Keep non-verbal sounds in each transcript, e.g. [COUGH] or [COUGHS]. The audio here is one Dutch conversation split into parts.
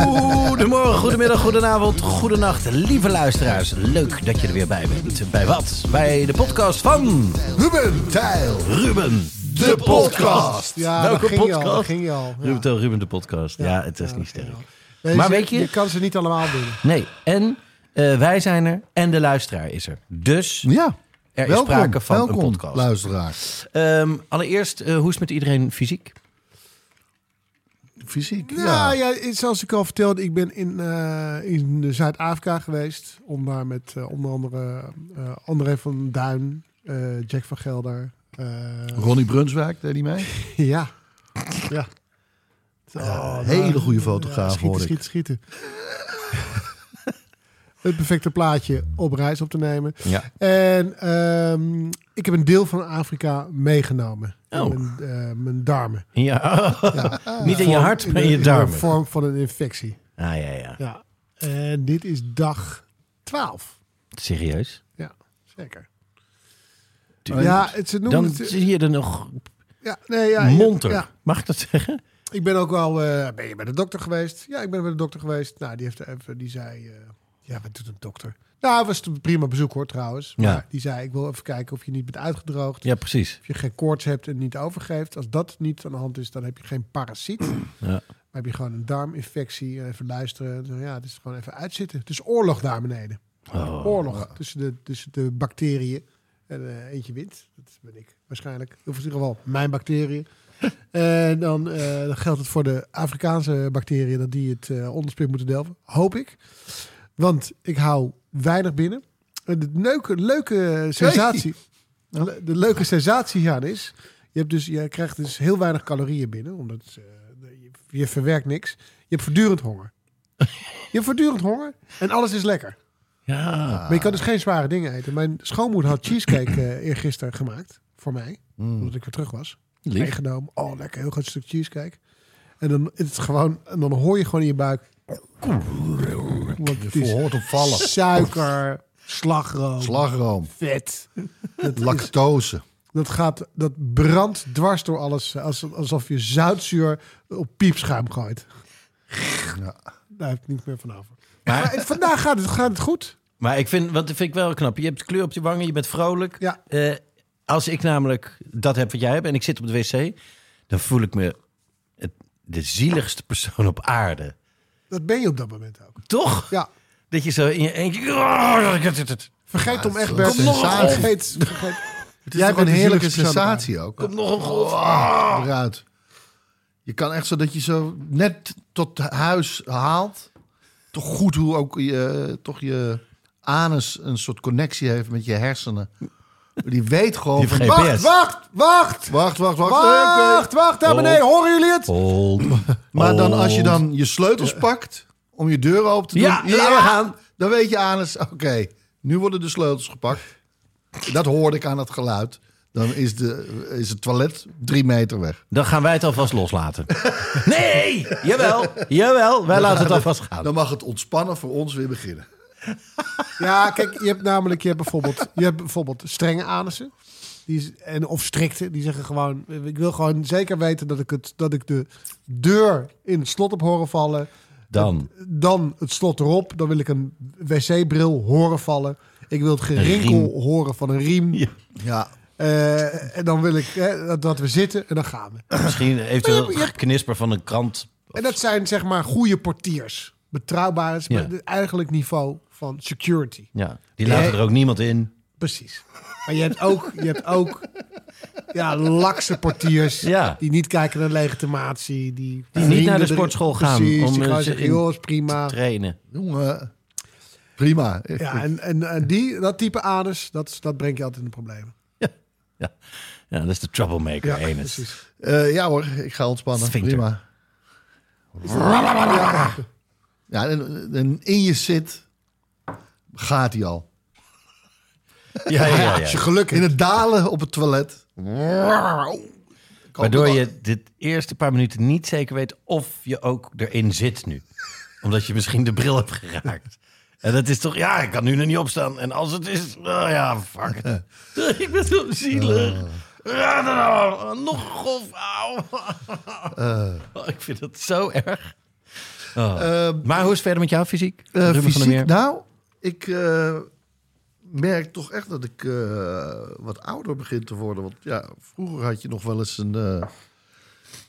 Goedemorgen, goedemiddag, goedenavond, goedenacht, lieve luisteraars. Leuk dat je er weer bij bent. Bij wat? Bij de podcast van Ruben Tijl. Ruben. De podcast. Ja, Welke dat ging je al. ging je al. Ja. Ruben, Tel, Ruben de podcast. Ja, het is niet sterk. Weet Maar weet je- Je kan ze niet allemaal doen. Nee, en eh, wij zijn er en de luisteraar is er. Dus Ja. er is welkom. sprake van welkom, een podcast. luisteraar. Ehm, allereerst, eh, hoe is het met iedereen fysiek? Fysiek. Ja, Ja. ja. zoals ik al vertelde, ik ben in, eh, in Zuid-Afrika geweest. Om daar met eh, onder andere eh, André van Duin, eh, Jack van Gelder. eh, Ronnie Brunswijk deed hij mee. [LAUGHS] ja. ja. Oh, hele nou, goede fotograaf, schieten, hoor ik. schieten, schieten. [LAUGHS] Het perfecte plaatje op reis op te nemen. Ja. En ehm, ik heb een deel van Afrika meegenomen. In Oh. Mijn, eh, mijn darmen. Ja, Ja. [LAUGHS] niet in je hart, maar in de- je de darmen. vorm van een infectie. Ah, ja, ja. Ja. En dit is dag 12. Serieus? Ja, zeker. Ja, het, ze noemen Dan het... zie je er nog Ja, nee, ja, monter. Ja, Mag ik dat zeggen? ik ben ook wel... eh, ben je bij de dokter geweest? Ja, ik ben bij de dokter geweest. Nou, die, heeft even, die zei... eh, ja, wat doet een dokter? Nou, het was een prima bezoek hoor, trouwens. Ja. Maar die zei, ik wil even kijken of je niet bent uitgedroogd. Ja, precies. Of je geen koorts hebt en niet overgeeft. Als dat niet aan de hand is, dan heb je geen parasiet. Ja. Maar heb je gewoon een darminfectie. Even luisteren. Ja, het is gewoon even uitzitten. Het is oorlog daar beneden. Oh. Oorlog tussen de, tussen de bacteriën. En eh, eentje wint. Dat ben ik waarschijnlijk. Of in ieder geval mijn bacteriën. [LAUGHS] en dan, eh, dan geldt het voor de Afrikaanse bacteriën dat die het eh onderspit moeten delven. Hoop ik. Want ik hou weinig binnen. En de leuke, leuke sensatie. De leuke sensatie hieraan is. Je, hebt dus, je krijgt dus heel weinig calorieën binnen. Omdat eh, je, je verwerkt niks. Je hebt voortdurend honger. Je hebt voortdurend honger. En alles is lekker. Ja. Maar je kan dus geen zware dingen eten. Mijn schoonmoeder had cheesecake eh eergisteren gemaakt. Voor mij. Omdat ik weer terug was. Meegenomen. Oh, lekker. Heel groot stuk cheesecake. En dan is het gewoon... En dan hoor je gewoon in je buik... Want het is Hoort op vallen. suiker, slagroom, Slagroom. vet. Dat, is- Lactose. dat, gaat, dat brandt dwars door alles. Als, alsof je zoutzuur op piepschuim gooit. Ja. Daar heb ik niets meer van over. Maar, vandaag gaat het, gaat het goed. Maar ik vind, wat vind ik wel knap. Je hebt kleur op je wangen, je bent vrolijk. Ja. Eh, als ik namelijk dat heb wat jij hebt en ik zit op de wc, dan voel ik me het, de zieligste persoon op aarde. Dat ben je op dat moment ook. Toch? Ja. Dat je zo in je eentje... Vergeet is Egbert. een sensatie. Vergeet, [LAUGHS] vergeet. Het is Jij bent een heerlijke sensatie ook. Komt nog een golf. Ah, eruit. Je kan echt zo dat je zo net tot huis haalt. Toch goed hoe ook je, toch je anus een soort connectie heeft met je hersenen. Die weet gewoon Die van... Wacht. Wacht, wacht, wacht, wacht, wacht. wacht, wacht, daar beneden. Horen jullie het? [LAUGHS] Maar dan als je dan je sleutels pakt om je deur open te doen. Ja, we gaan. Dan weet je anus, oké, nu worden de sleutels gepakt. Dat hoorde ik aan het geluid. Dan is, de, is het toilet drie meter weg. Dan gaan wij het alvast loslaten. [LAUGHS] Nee! Jawel, jawel. Wij laten het alvast gaan. Dan mag het ontspannen voor ons weer beginnen. Ja, kijk, je hebt namelijk je hebt bijvoorbeeld, je hebt bijvoorbeeld strenge anussen. Die is, en, of strikte, die zeggen gewoon... Ik wil gewoon zeker weten dat ik, het, dat ik de deur in het slot heb horen vallen. Dan. Dan het slot erop. Dan wil ik een wc-bril horen vallen. Ik wil het gerinkel horen van een riem. Ja. Ja, Eh, en dan wil ik hè, dat, dat we zitten en dan gaan we. Misschien eventueel je- geknisper van een krant. En dat zijn zeg maar goede portiers betrouwbaar is. Ja. Maar eigenlijk niveau van security. Ja, die laten er ook niemand in. Precies. Maar je hebt ook, je hebt ook ja, lakse portiers Ja. die niet kijken naar legitimatie. Die, Die niet naar de er- sportschool gaan Precies, om die in joh, is prima. trainen. Jongen, prima. Ja, en, en, en die, dat type anus, dat, dat brengt je altijd in de problemen. Ja. ja, dat is de troublemaker. Ja, Enes. precies. Eh, ja hoor, ik ga ontspannen. Sphincter. Prima. Ja, en, en in je zit, gaat hij al. [LAUGHS] Ja, ja, ja, Als je geluk in het dalen op het toilet. Waardoor je dit eerste paar minuten niet zeker weet of je ook erin zit nu. Omdat je misschien de bril hebt geraakt. En dat is toch, ja, ik kan nu nog niet opstaan. En als het is, oh ja, fuck [LAUGHS] ik ben zo zielig. Nou, nog golf. Auw. Oh, ik vind dat zo erg. Oh. Eh, maar hoe is het verder met jouw fysiek? Eh, Ruben van der fysiek, Meer? nou, ik eh, merk toch echt dat ik eh, wat ouder begin te worden. Want ja, vroeger had je nog wel eens een, eh,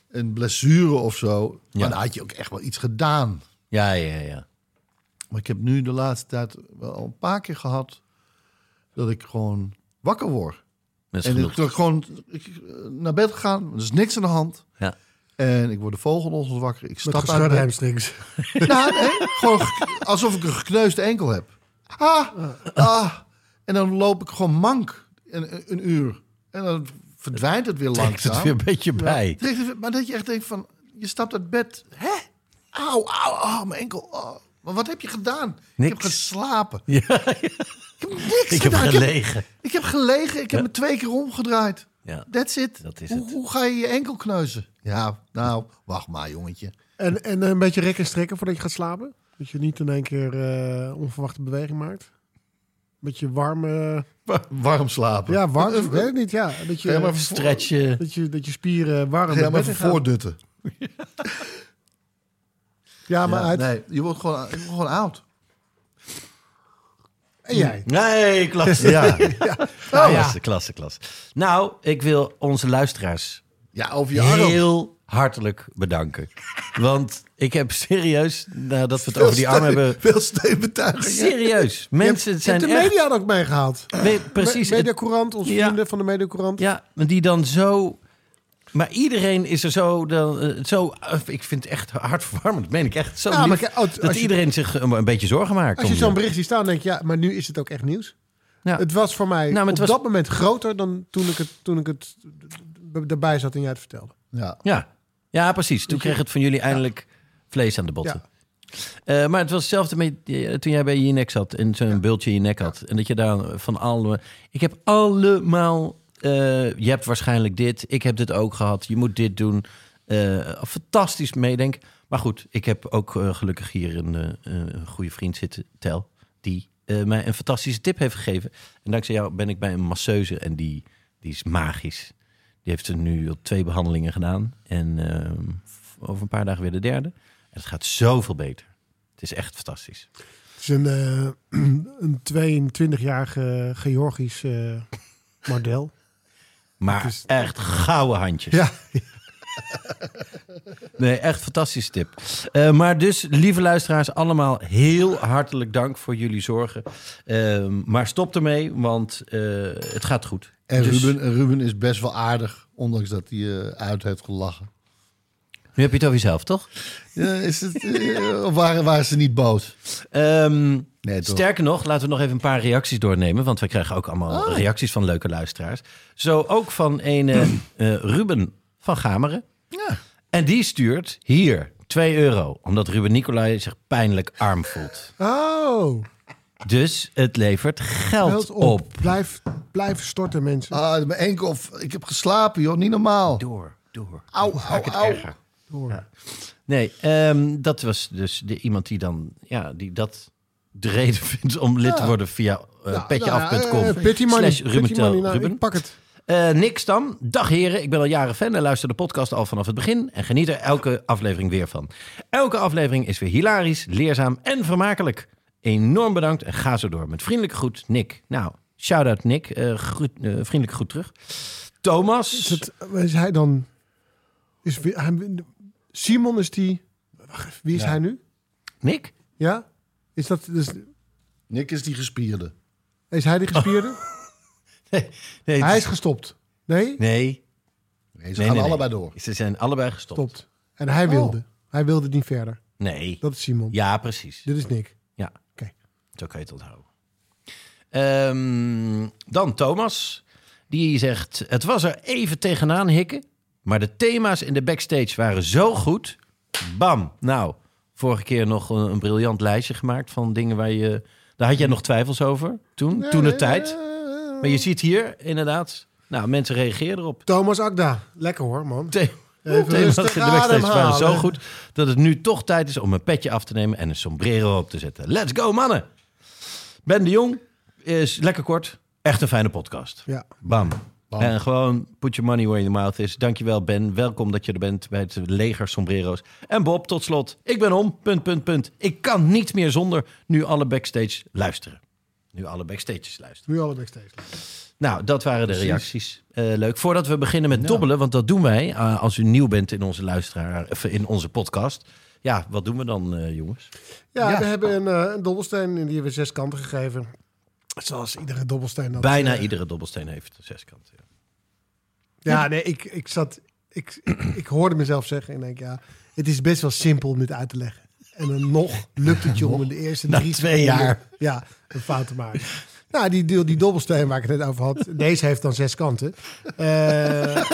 een blessure of zo. Ja. Maar dan had je ook echt wel iets gedaan. Ja, ja, ja. Maar ik heb nu de laatste tijd wel al een paar keer gehad dat ik gewoon wakker word. Dat en ik, gewoon ik, naar bed gegaan, er is niks aan de hand. Ja. En ik word de volgende wakker. Ik Met stap uit hamstrings. Nou, nee, gewoon ge- alsof ik een gekneusde enkel heb. Ah, ah. En dan loop ik gewoon mank een, een uur. En dan verdwijnt het weer Trekt het langzaam. weer een beetje bij. Het Maar dat je echt denkt van, je stapt uit bed. Hè? Auw, auw, auw, mijn enkel. Oh. Maar wat heb je gedaan? Ik heb geslapen. Ja, Ik heb niks ik heb gedaan. gelegen. Ik heb gelegen. Ik heb me twee keer omgedraaid. Ja. That's it. Dat is hoe, het. hoe ga je je enkel kneuzen? Ja, nou, wacht maar, jongetje. En, en een beetje rekken en strekken voordat je gaat slapen. Dat je niet in één keer eh, onverwachte beweging maakt. Beetje warm. eh, Warm slapen. ja, warm. ik weet het niet. Ja, dat je, Ja, maar Stretchen. dat je, dat je spieren warm Ga jij maar even voordutten. [LAUGHS] Ja, maar uit. Nee, je wordt gewoon, je wordt gewoon oud. En jij? Nee, klasse. Ja. [LAUGHS] Klasse, klasse, klasse. Nou, ik wil onze luisteraars ja, over je arm. heel hartelijk bedanken. Want ik heb serieus, nadat we het over die arm hebben... Veel steunbetuigingen. Serieus, mensen Je zijn hebt de echt... media ook meegehaald. We- precies. Me- Mediacourant, onze Ja. vrienden van de Mediacourant. Ja, maar die dan zo... Maar iedereen is er zo... Dan, eh, zo eh, ik vind het echt hartverwarmend. Dat meen ik echt. Zo Ja, lief als- dat als je- iedereen zich eh, een beetje zorgen maakt. Als je zo'n bericht ziet staan, denk je, ja, maar nu is het ook echt nieuws. Ja. Het was voor mij Nou, op was- dat moment groter dan toen ik het, toen ik het erbij zat en jij het vertelde. Ja. Ja. ja, precies. Toen kreeg het van jullie eindelijk vlees aan de botten. Eh, maar het was hetzelfde met, eh, toen jij bij je nek zat en zo'n bultje in je nek had. En dat je daar van alle... Ik heb allemaal... eh, je hebt waarschijnlijk dit. Ik heb dit ook gehad. Je moet dit doen. Eh, fantastisch meedenken. Maar goed, ik heb ook gelukkig hier een, eh, een goede vriend zitten, Tel. Die eh, mij een fantastische tip heeft gegeven. En dankzij jou ben ik bij een masseuse. En die, die is magisch. Die heeft er nu al twee behandelingen gedaan. En ehm, over een paar dagen weer de derde. En het gaat zoveel beter. Het is echt fantastisch. Het is een, eh, [CLEARS THROAT] een 22-jarige Georgisch eh, model. Maar is- echt gouden handjes. Ja, [LAUGHS] Nee, echt fantastische tip. Eh, maar dus, lieve luisteraars, allemaal heel hartelijk dank voor jullie zorgen. Ehm, maar stop ermee, want eh, het gaat goed. En Dus- Ruben, en Ruben is best wel aardig, ondanks dat hij eh, uit heeft gelachen. Nu heb je het over jezelf, toch? Ja, is het, of waren, waren ze niet boos? Ehm, Nee, sterker nog, laten we nog even een paar reacties doornemen. Want we krijgen ook allemaal reacties van leuke luisteraars. Zo ook van een eh, Ruben van Gameren. Ja. En die stuurt hier 2 euro. Omdat Ruben Nicolai zich pijnlijk arm voelt. Oh, Dus het levert geld op. op. Blijf, blijf storten, mensen. Ah, mijn enkel, ik heb geslapen, joh, niet normaal. Door, door. Au. Door. Nee, ehm, dat was dus de, iemand die dan, ja, die dat de reden vindt om lid te worden via uh, Nou, petjeaf.com. nou, eh, money. slash Ruben. Nou, Ruben. pak het. Eh, Nick Stam, dag heren. Ik ben al jaren fan en luister de podcast al vanaf het begin. En geniet er elke aflevering weer van. Elke aflevering is weer hilarisch, leerzaam en vermakelijk. Enorm bedankt en ga zo door. Met vriendelijke groet, Nick. Nou, shout-out Nick. Eh, groet, eh, vriendelijke groet terug. Thomas. Is, het, is hij dan... Is, hij, Simon is die... Wacht even, wie is hij nu? Nick? Ja? Is, dat, dus, Nick is die gespierde. is hij die gespierde? [LAUGHS] [LAUGHS] Nee, nee, Hij het is gestopt. Nee? Nee, Nee, ze nee, gaan allebei door. Ze zijn allebei gestopt. Stopt. En hij wilde. Hij wilde niet verder. Nee. Dat is Simon. Ja, precies. Dit is Nick. Ja. Oké. Zo kan je het onthouden. Ehm, dan Thomas. Die zegt... Het was er even tegenaan hikken. Maar de thema's in de backstage waren zo goed. Bam. Nou, vorige keer nog een, een briljant lijstje gemaakt... van dingen waar je... Daar had jij nog twijfels over toen, toen de tijd. Maar je ziet hier inderdaad... Nou, mensen reageren erop. Thomas Akda. Lekker hoor, man. The- Even rustig de backstage waren zo goed... dat het nu toch tijd is om een petje af te nemen... en een sombrero op te zetten. Let's go, mannen! Ben de Jong is lekker kort. Echt een fijne podcast. Ja. Bam. En gewoon put your money where your mouth is. Dankjewel Ben. Welkom dat je er bent bij het leger sombrero's. En Bob, tot slot. Ik ben om. Punt, punt, punt. Ik kan niet meer zonder nu alle backstage luisteren. Nu alle backstages luisteren. Nu alle backstage. Nou, dat waren de reacties. Eh, leuk. Voordat we beginnen met dobbelen, want dat doen wij eh, als u nieuw bent in onze luisteraar, of in onze podcast. Ja, wat doen we dan, eh, jongens? Ja, Ja. we hebben een, een dobbelsteen en die hebben we zes kanten gegeven. Zoals iedere dobbelsteen. Dat, Bijna iedere dobbelsteen heeft zes kanten. Ja. Ja, nee, ik, ik zat... Ik, ik, ik hoorde mezelf zeggen en denk, ja, het is best wel simpel om dit uit te leggen. En dan nog lukt het je om in de eerste drie twee jaar. Ja, een fout te maken. Nou, die, die, die dobbelsteen waar ik het net over had, deze heeft dan zes kanten. Eh, [LAUGHS]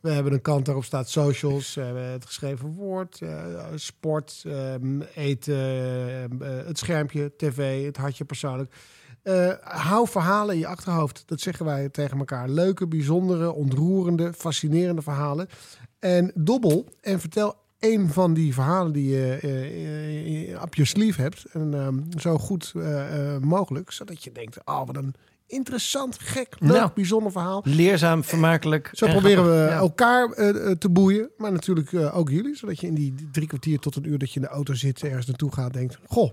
we hebben een kant daarop staat socials, we hebben het geschreven woord, eh, sport, ehm, eten, eh, het schermpje, tv, het hartje persoonlijk. Eh, hou verhalen in je achterhoofd. Dat zeggen wij tegen elkaar. Leuke, bijzondere, ontroerende, fascinerende verhalen. En dobbel en vertel een van die verhalen die je eh, eh, op je sleeve hebt. En ehm, zo goed eh, eh, mogelijk. Zodat je denkt, oh wat een interessant, gek, leuk, Nou. bijzonder verhaal. Leerzaam, vermakelijk. Zo en proberen we. Ja. elkaar eh, eh, te boeien. Maar natuurlijk eh, ook jullie. Zodat je in die drie kwartier tot een uur dat je in de auto zit, ergens naartoe gaat, denkt: Goh,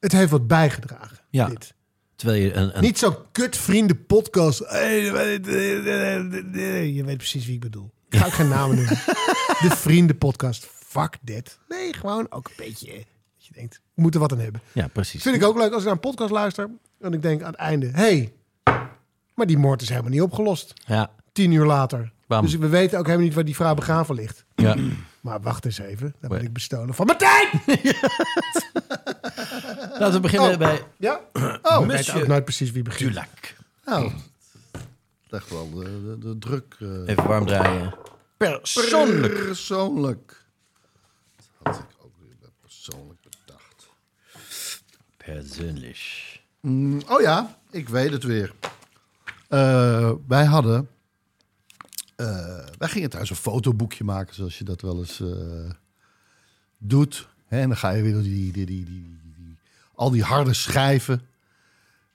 het heeft wat bijgedragen. Ja. Dit. Terwijl je een, een Niet zo'n kut vrienden podcast. Je weet precies wie ik bedoel. Ik ga ook geen namen noemen. [LAUGHS] De vrienden podcast. Fuck dit. Nee, gewoon ook een beetje. Dat je denkt, we moeten wat aan hebben. Ja, precies. Vind ik ook leuk als ik naar een podcast luister. En ik denk aan het einde: hey, maar die moord is helemaal niet opgelost. Ja, Tien uur later. Bam. Dus we weten ook helemaal niet waar die vrouw begraven ligt. ja. [CLEARS THROAT] Maar wacht eens even. Dan ben ik bestolen van Martijn! [LAUGHS] Laten we beginnen Oh. bij Ja? Oh, ik weet ook nooit precies wie begint. Dulac. Nou, echt wel de, de, de druk. eh, Even warm draaien. Persoonlijk. Persoonlijk. Dat had ik ook weer bij persoonlijk bedacht. Persoonlijk. Mm, oh ja, ik weet het weer. Eh, wij hadden... eh, wij gingen thuis een fotoboekje maken, zoals je dat wel eens eh, doet. Hè, en dan ga je weer door die, die, die, die, die- die- al die harde schijven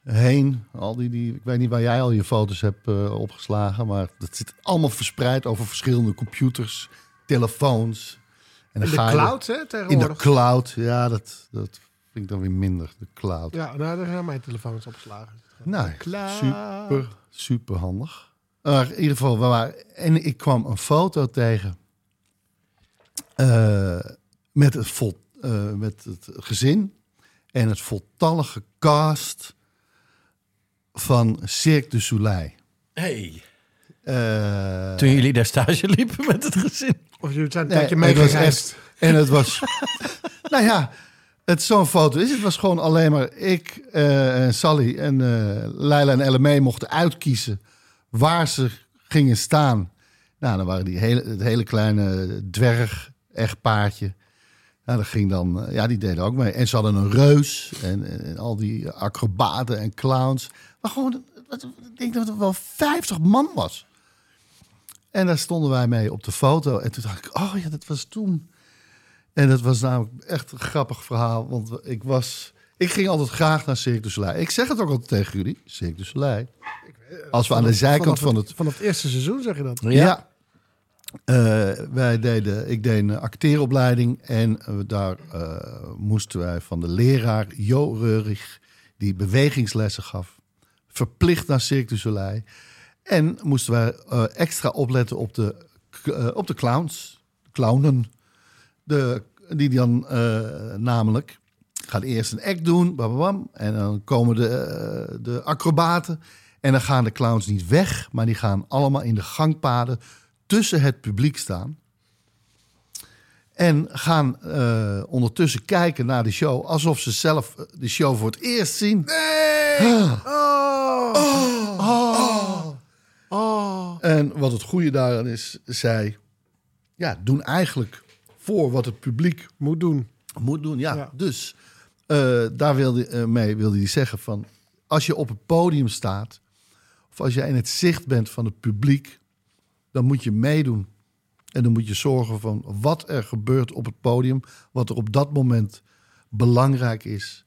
heen. Al die, die, ik weet niet waar jij al je foto's hebt eh, opgeslagen, maar dat zit allemaal verspreid over verschillende computers, telefoons. En In de ga je- cloud, hè, In de tegenwoordig. cloud, ja, dat, dat vind ik dan weer minder, de cloud. Ja, nou, daar zijn mijn telefoons opgeslagen. Nou, super, super handig. Maar in ieder geval, waren, en ik kwam een foto tegen eh, met, het vol, eh, met het gezin en het voltallige cast van Cirque du Soleil. Hey. Eh, Toen jullie daar stage liepen met het gezin. Of jullie zijn een Nee, tijdje het was meegereisd. echt- En het was... [LAUGHS] nou ja, het zo'n foto is. Het was gewoon alleen maar ik eh, en Sally en eh Leila en LME mochten uitkiezen waar ze gingen staan. Nou, dan waren die hele, het hele kleine dwerg echtpaardje. Nou, dat ging dan, ja, die deden ook mee. En ze hadden een reus en, en, en al die acrobaten en clowns. Maar gewoon, ik denk dat het wel 50 man was. En daar stonden wij mee op de foto. En toen dacht ik, oh ja, dat was toen. En dat was namelijk echt een grappig verhaal. Want ik was... Ik ging altijd graag naar Cirque du Soleil. Ik zeg het ook altijd tegen jullie. Cirque du Soleil. Als we aan de zijkant van het... Vanaf het eerste seizoen zeg je dat. Ja. Eh, wij deden, ik deed een acteeropleiding en eh, daar eh, moesten wij van de leraar Jo Reurig, die bewegingslessen gaf, verplicht naar Cirque du Soleil. En moesten wij eh, extra opletten op de, eh, op de clowns, clownen. De, Die dan eh, namelijk gaan eerst een act doen. Bam, bam, bam, en dan komen de, de acrobaten. En dan gaan de clowns niet weg. Maar die gaan allemaal in de gangpaden tussen het publiek staan. En gaan ondertussen kijken naar de show. Alsof ze zelf de show voor het eerst zien. En wat het goede daaraan is, zij ja, doen eigenlijk voor wat het publiek Moet doen. moet doen. Ja, Ja. dus eh, daar wilde, eh, mee wilde hij zeggen van... als je op het podium staat... of als je in het zicht bent van het publiek... dan moet je meedoen. En dan moet je zorgen van wat er gebeurt op het podium... wat er op dat moment belangrijk is...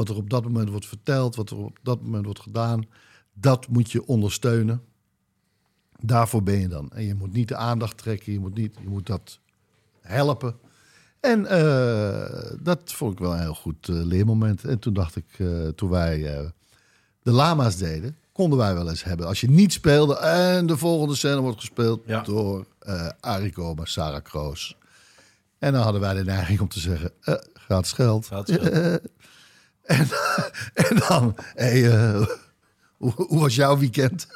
wat er op dat moment wordt verteld... wat er op dat moment wordt gedaan... dat moet je ondersteunen. Daarvoor ben je dan. En je moet niet de aandacht trekken. Je moet, niet, je moet dat helpen. En eh, dat vond ik wel een heel goed eh, leermoment. En toen dacht ik, eh, toen wij de lama's deden, konden wij wel eens hebben. Als je niet speelde en de volgende scène wordt gespeeld Ja. door Ariko maar Sarah Kroos. En dan hadden wij de neiging om te zeggen, gratis geld. Gratis geld. [LAUGHS] en, [LAUGHS] en dan, hey, eh, hoe, hoe was jouw weekend?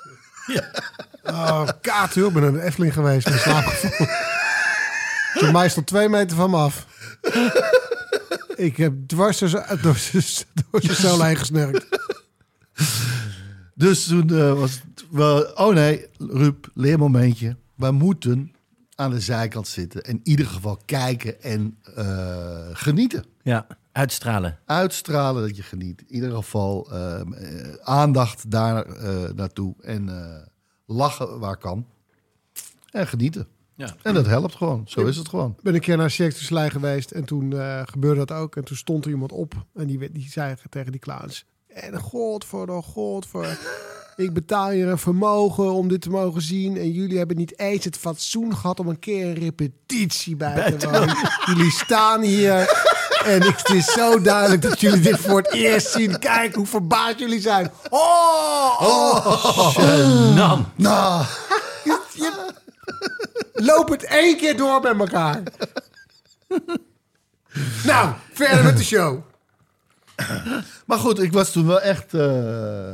Oh, kaartuur. Ik ben naar de Efteling geweest. in slaap gevallen. Toen mij stond twee meter van me af. Ik heb dwars door zijn- door zijn door zijn cel heen gesnurkt. Dus toen eh, was het wel... Oh nee, Ruud, leermomentje. Wij moeten aan de zijkant zitten. En in ieder geval kijken en eh, genieten. Ja, uitstralen. Uitstralen dat je geniet. In ieder geval eh, eh, aandacht daar eh, naartoe. En eh, lachen waar kan. En genieten. Ja. En dat helpt gewoon. Zo is het gewoon. Ik ben een keer naar Cirque du Soleil geweest en toen eh, gebeurde dat ook. En toen stond er iemand op en die, die zei tegen die clowns... En god voor de god voor... Ik betaal hier een vermogen om dit te mogen zien. En jullie hebben niet eens het fatsoen gehad om een keer een repetitie bij te wonen. Jullie staan hier en het is zo duidelijk dat jullie dit voor het eerst zien. Kijk hoe verbaasd jullie zijn. Oh, oh. Nam. Nou, Loop het één keer door met elkaar. nou, verder met de show. maar goed, ik was toen wel echt eh,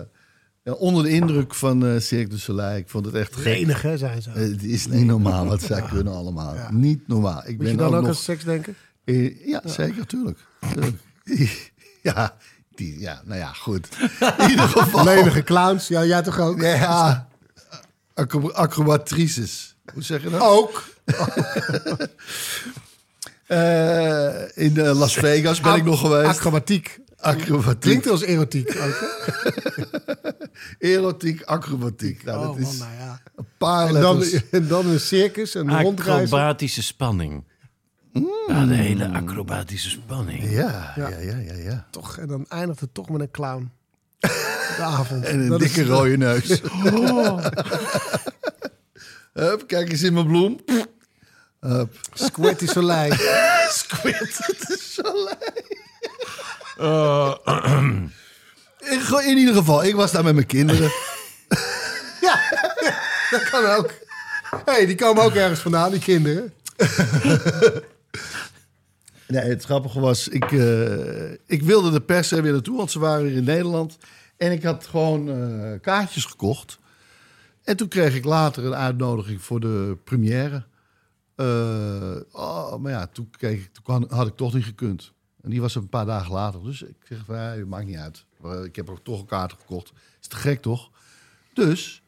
ja, onder de indruk van eh Cirque du Soleil. Ik vond het echt gek. Enig, hè, zijn ze. Het is niet normaal wat zij kunnen allemaal. Niet normaal. Ik Moet ben je dan ook ook aan nog... seks denken? Eh, ja, zeker, tuurlijk. Tuurlijk. [LAUGHS] ja, die, ja, nou ja, goed. [LAUGHS] In ieder geval. Lenige clowns. Ja, jij toch ook? Ja, acro- acrobatrices. Hoe zeg je dat? Ook. [LAUGHS] Eh, in eh, Las Vegas ben ik nog geweest. Acrobatiek. Acrobatiek. Klinkt als erotiek ook, hè? Erotiek, acrobatiek. Nou, dat Oh, is man, nou ja. een paar En dan, letters. en dan een circus, een rondreizen. Acrobatische spanning. Ja, de hele acrobatische spanning. Ja, ja, ja, ja, ja. Toch, en dan eindigt het toch met een clown. [LAUGHS] De avond. En een Dat dikke is- rode neus. [LAUGHS] Hup, kijk eens in mijn bloem. Hup. Squirty Soleil. Squid, het is zo leuk. [LAUGHS] in, ge- in ieder geval, ik was daar met mijn kinderen. Ja, dat kan ook. hey, die komen ook ergens vandaan, die kinderen. Nee, het grappige was, ik, eh, ik wilde de pers er weer naartoe, want ze waren weer in Nederland. En ik had gewoon eh, kaartjes gekocht. En toen kreeg ik later een uitnodiging voor de première. Eh, oh, maar ja, toen, kreeg ik, toen had ik toch niet gekund. En die was een paar dagen later. Dus ik zeg van, ja, maakt niet uit. Ik heb ook toch een kaart gekocht. Is te gek, toch? Dus,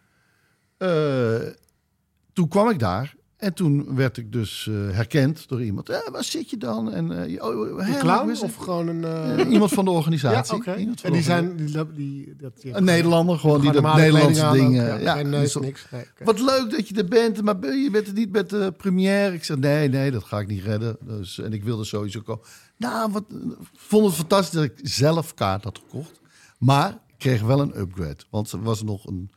toen kwam ik daar. En toen werd ik dus eh, herkend door iemand. Eh, waar zit je dan? En, eh, oh, Een clown is- of gewoon een... eh, iemand van de [LAUGHS] ja, organisatie. van En die de zijn... Die, dat, Een Nederlander, gewoon die dat normale Nederlandse dingen. Ja, die neus, zo- niks. Nee. Wat leuk dat je er bent, maar je bent er niet met de première. Ik zeg, nee, nee, dat ga ik niet redden. Dus, en ik wilde sowieso komen. Nou, wat, ik vond het fantastisch dat ik zelf kaart had gekocht. Maar ik kreeg wel een upgrade. Want er was nog een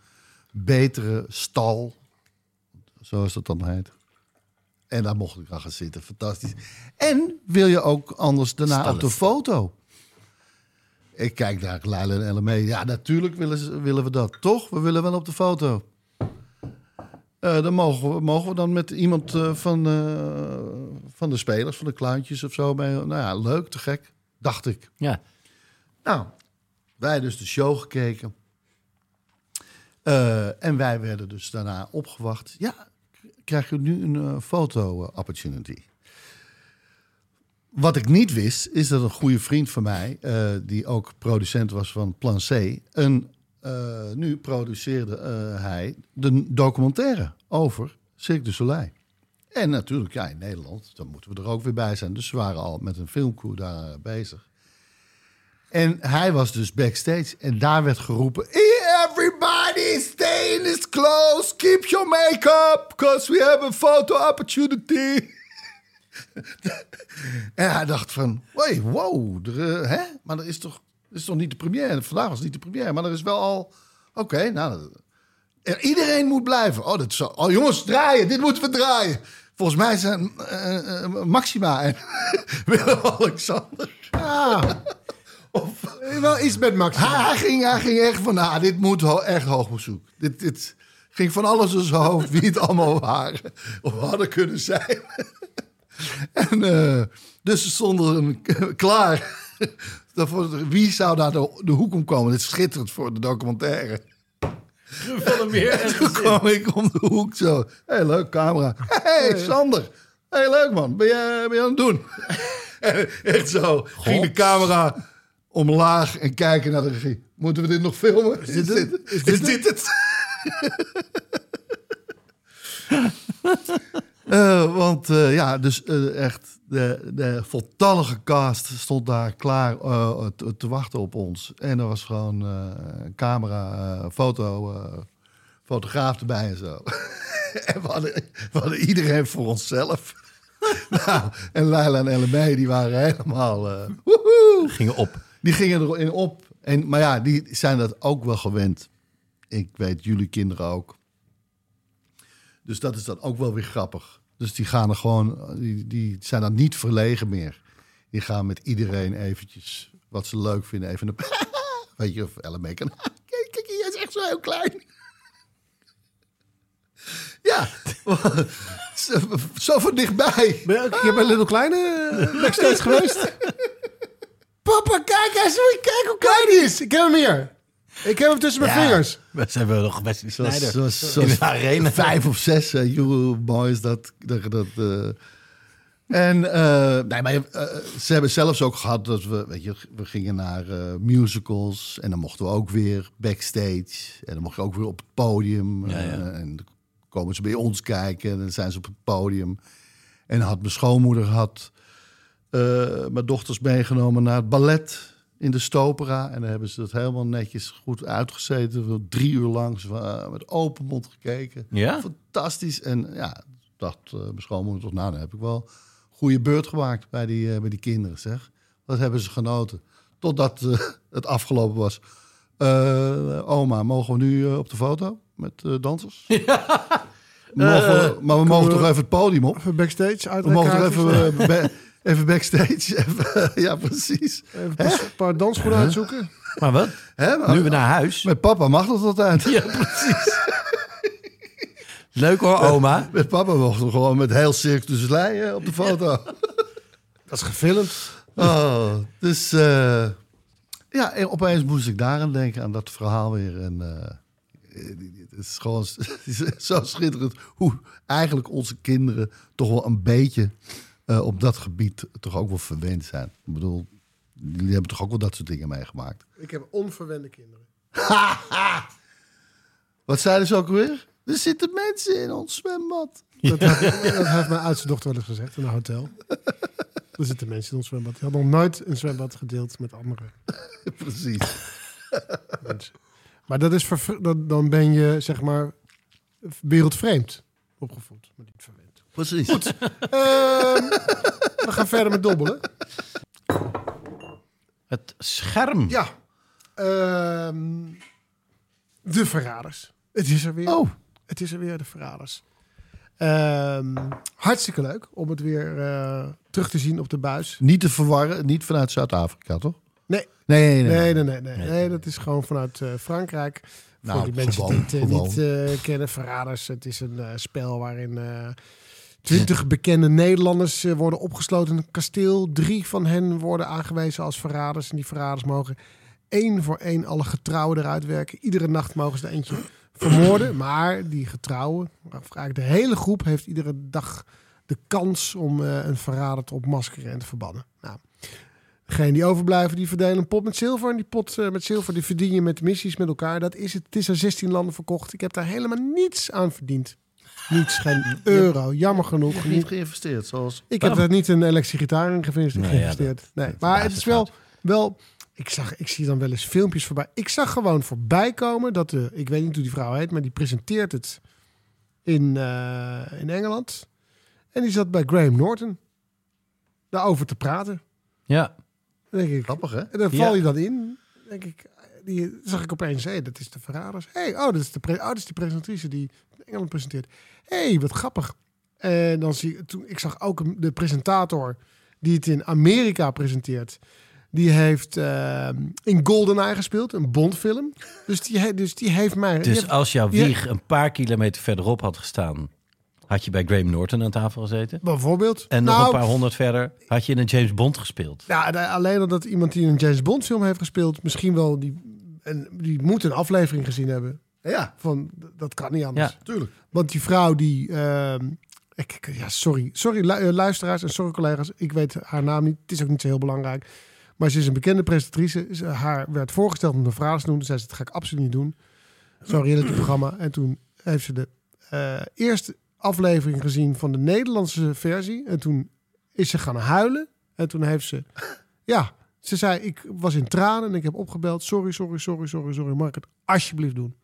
betere stal, zoals dat dan heet. En daar mocht ik aan gaan zitten. Fantastisch. En wil je ook anders daarna op de foto? Ik kijk naar Leila en LME. Ja, natuurlijk willen, ze, willen we dat. Toch? We willen wel op de foto. Eh, dan mogen we, mogen we dan met iemand eh, van, eh, van de spelers, van de clowntjes of zo. Mee. Nou ja, leuk, te gek, dacht ik. Ja. Nou, wij dus de show gekeken. En wij werden dus daarna opgewacht. Ja, krijg je nu een eh, foto-opportunity. Wat ik niet wist, is dat een goede vriend van mij, eh, die ook producent was van Plan C, een, eh, nu produceerde eh, hij de documentaire over Cirque du Soleil. En natuurlijk, ja, in Nederland, dan moeten we er ook weer bij zijn. Dus we waren al met een filmcrew daar eh, bezig. En hij was dus backstage en daar werd geroepen... Everybody stay in this clothes, keep your makeup, because we have a photo opportunity. [LAUGHS] en hij dacht van, hey, wow, eh, hè? maar er is toch, is toch niet de première? Vandaag was niet de première, maar er is wel al... Oké, nou, er- iedereen moet blijven. Oh, dat zo, oh, jongens, draaien, dit moeten we draaien. Volgens mij zijn eh, eh, Maxima en [LAUGHS] Willem-Alexander... Ah. Eh, Wel iets met Max. Hij, hij ging, hij ging echt van, nou, dit moet ho- echt hoog bezoek. Dit, dit ging van alles in zijn hoofd, wie het allemaal waren. Of hadden kunnen zijn. [LAUGHS] en uh, dus ze stonden klaar. [LAUGHS] Daarvoor, wie zou daar de, de hoek om komen? Dit is schitterend voor de documentaire. Van weer. En toen kwam ik om de hoek zo. Hé, hey, leuk camera. Hé, hey, Sander. Hé, hey, leuk man. Ben je, ben je aan het doen? [LAUGHS] echt zo. Ging de camera omlaag en kijken naar de regie. Moeten we dit nog filmen? Is dit, het? Is dit, is dit het? uh, [LAUGHS] want uh, ja, dus uh, echt de, de voltallige cast stond daar klaar te, te, wachten op ons. En er was gewoon camera, foto, fotograaf erbij en zo. [LAUGHS] en we hadden, we hadden, iedereen voor onszelf. [LAUGHS] nou, en Leila en LMB, die waren helemaal... Woehoe, gingen op. Die gingen erin op. En, maar ja, die zijn dat ook wel gewend. Ik weet, jullie kinderen ook. Dus dat is dan ook wel weer grappig. Dus die gaan er gewoon, die, die zijn dan niet verlegen meer. Die gaan met iedereen eventjes wat ze leuk vinden. Even een, [LAUGHS] weet je, of LME kan. [LAUGHS] Kijk, kijk, hij is echt zo heel klein. [LAUGHS] Ja, zo, zo van dichtbij. Ben je ook een keer bij Little Kleine backstage geweest? Papa, kijk eens, kijk hoe klein die is. Ik heb hem hier. Ik heb hem tussen mijn Ja, vingers. We zijn wel nog Wesley Zoals, Sneijder. zoals, zoals in de arena. vijf of zes uh, you boys dat... dat, dat uh. En uh, nee, maar ze hebben zelfs ook gehad dat we, weet je, we gingen naar musicals en dan mochten we ook weer backstage en dan mocht je ook weer op het podium Ja, ja. en dan komen ze bij ons kijken en dan zijn ze op het podium. En dan had mijn schoonmoeder had uh, mijn dochters meegenomen naar het ballet in de Stopera. En dan hebben ze dat helemaal netjes goed uitgezeten. Drie uur lang uh, met open mond gekeken. Ja? Fantastisch. En ja, dacht uh, mijn schoonmoeder toch, nou, dan heb ik wel een goede beurt gemaakt bij die, uh, bij die kinderen, zeg. Wat hebben ze genoten. Totdat uh, [LAUGHS] het afgelopen was. Oma, mogen we nu op de foto met dansers? [LAUGHS] Ja. Mogen we, maar we mogen toch even het podium op? Even backstage uit We mogen toch even... Even backstage. [LAUGHS] Even, ja, precies. Even een paar dansschoenen uitzoeken. Maar wat? Hè, maar, nu we naar huis. Met papa mag dat altijd. Ja, precies. [LAUGHS] Leuk hoor, oma. Met, met papa mochten we gewoon met heel Cirque du Soleil op de foto. [LAUGHS] dat is gefilmd. Oh, dus uh, ja, en opeens moest ik daaraan denken, aan dat verhaal weer. En uh, het is gewoon zo schitterend hoe eigenlijk onze kinderen toch wel een beetje uh, op dat gebied toch ook wel verwend zijn. Ik bedoel, jullie hebben toch ook wel dat soort dingen meegemaakt? Ik heb onverwende kinderen. [LAUGHS] Wat zeiden ze ook weer? Er zitten mensen in ons zwembad. [LAUGHS] Dat, ja. heeft, dat heeft mijn oudste dochter wel eens gezegd in een hotel. [LAUGHS] Er zitten mensen in ons zwembad. Die hadden nog nooit een zwembad gedeeld met anderen. Precies. Maar dat is dat, dan ben je, zeg maar, wereldvreemd opgevoed, maar niet verwend. Precies. Goed. uh, we gaan verder met dobbelen. Het scherm. Ja. Uh, de verraders. Het is er weer. Oh. Het is er weer, de verraders. Uh, hartstikke leuk om het weer uh, terug te zien op de buis. Niet te verwarren, niet vanuit Zuid-Afrika, toch? Nee, Nee, nee, nee, nee, nee. nee, nee, dat is gewoon vanuit eh, Frankrijk. Nou, Voor die mensen gewoon, die het eh, niet eh, kennen, Verraders. Het is een eh, spel waarin twintig bekende Nederlanders eh, worden opgesloten in een kasteel. Drie van hen worden aangewezen als verraders. En die verraders mogen één voor één alle getrouwen eruit werken. Iedere nacht mogen ze eentje vermoorden. Maar die getrouwen, eigenlijk de hele groep, heeft iedere dag de kans om eh, een verrader te opmaskeren en te verbannen. Nou, degene die overblijven, die verdelen een pot met zilver. En die pot eh, met zilver, die verdien je met missies met elkaar. Dat is het. Het is aan 16 landen verkocht. Ik heb daar helemaal niets aan verdiend. Niets, geen euro. Jammer genoeg. Niet Niet. geïnvesteerd, zoals... Ik heb daar niet een elektrische gitaar in geïnvesteerd. Nou ja, nee. dat Maar het is wel, wel... Ik, zag, ik zie dan wel eens filmpjes voorbij. Ik zag gewoon voorbij komen dat de... Ik weet niet hoe die vrouw heet, maar die presenteert het in, eh, in Engeland. En die zat bij Graham Norton daarover te praten. Ja. Dan denk ik, Grappig, hè? en dan val je dan in. Dan Denk ik, die zag ik opeens, hé, dat is de Verraders. hey, oh, dat is de, oh, dat is de presentatrice die Engeland presenteert. hey, wat grappig. En dan zie ik, toen, ik zag ook de presentator die het in Amerika presenteert. Die heeft eh, in GoldenEye gespeeld, een Bondfilm. Dus die, dus die heeft mij... die Dus heeft- als jouw die- wieg een paar kilometer verderop had gestaan, had je bij Graham Norton aan tafel gezeten. bijvoorbeeld... En nog Nou, een paar honderd verder had je in een James Bond gespeeld. Ja, de- alleen al dat iemand die een James Bond film heeft gespeeld... misschien wel, die, en, die moet een aflevering gezien hebben. Ja, Van, dat kan niet anders. Ja. tuurlijk. Want die vrouw die. ehm, ik, ja, sorry. Sorry, eh, luisteraars en sorry, collega's. Ik weet haar naam niet. Het is ook niet zo heel belangrijk. Maar ze is een bekende presentatrice. Ze, haar werd voorgesteld om de vraag te doen. Toen zei ze: Dat ga ik absoluut niet doen. Zo'n [CLEARS THROAT] reality-programma. En toen heeft ze de eh, eerste aflevering gezien van de Nederlandse versie. En toen is ze gaan huilen. En toen heeft ze. [LAUGHS] Ja, ze zei: Ik was in tranen en ik heb opgebeld. Sorry, sorry, sorry, sorry, sorry. Mag ik het alsjeblieft doen?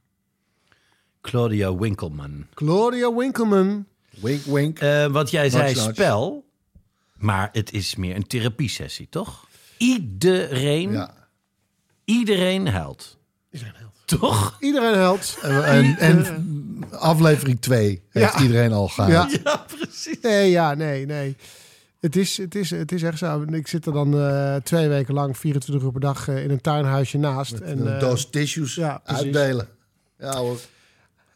Claudia Winkelman. Claudia Winkelman. Wink, wink. Eh, want jij zei spel, maar het is meer een therapiesessie, toch? Iedereen, ja. iedereen huilt. Iedereen helpt. Toch? Iedereen helpt. En, en, en aflevering 2 heeft Ja. iedereen al gehad. Ja. Ja, precies. Nee, ja, nee, nee. Het is, het is, het is echt zo. Ik zit er dan eh, twee weken lang, 24 uur per dag, eh, in een tuinhuisje naast. Met en, een eh, doos tissues ja, uitdelen. Ja hoor,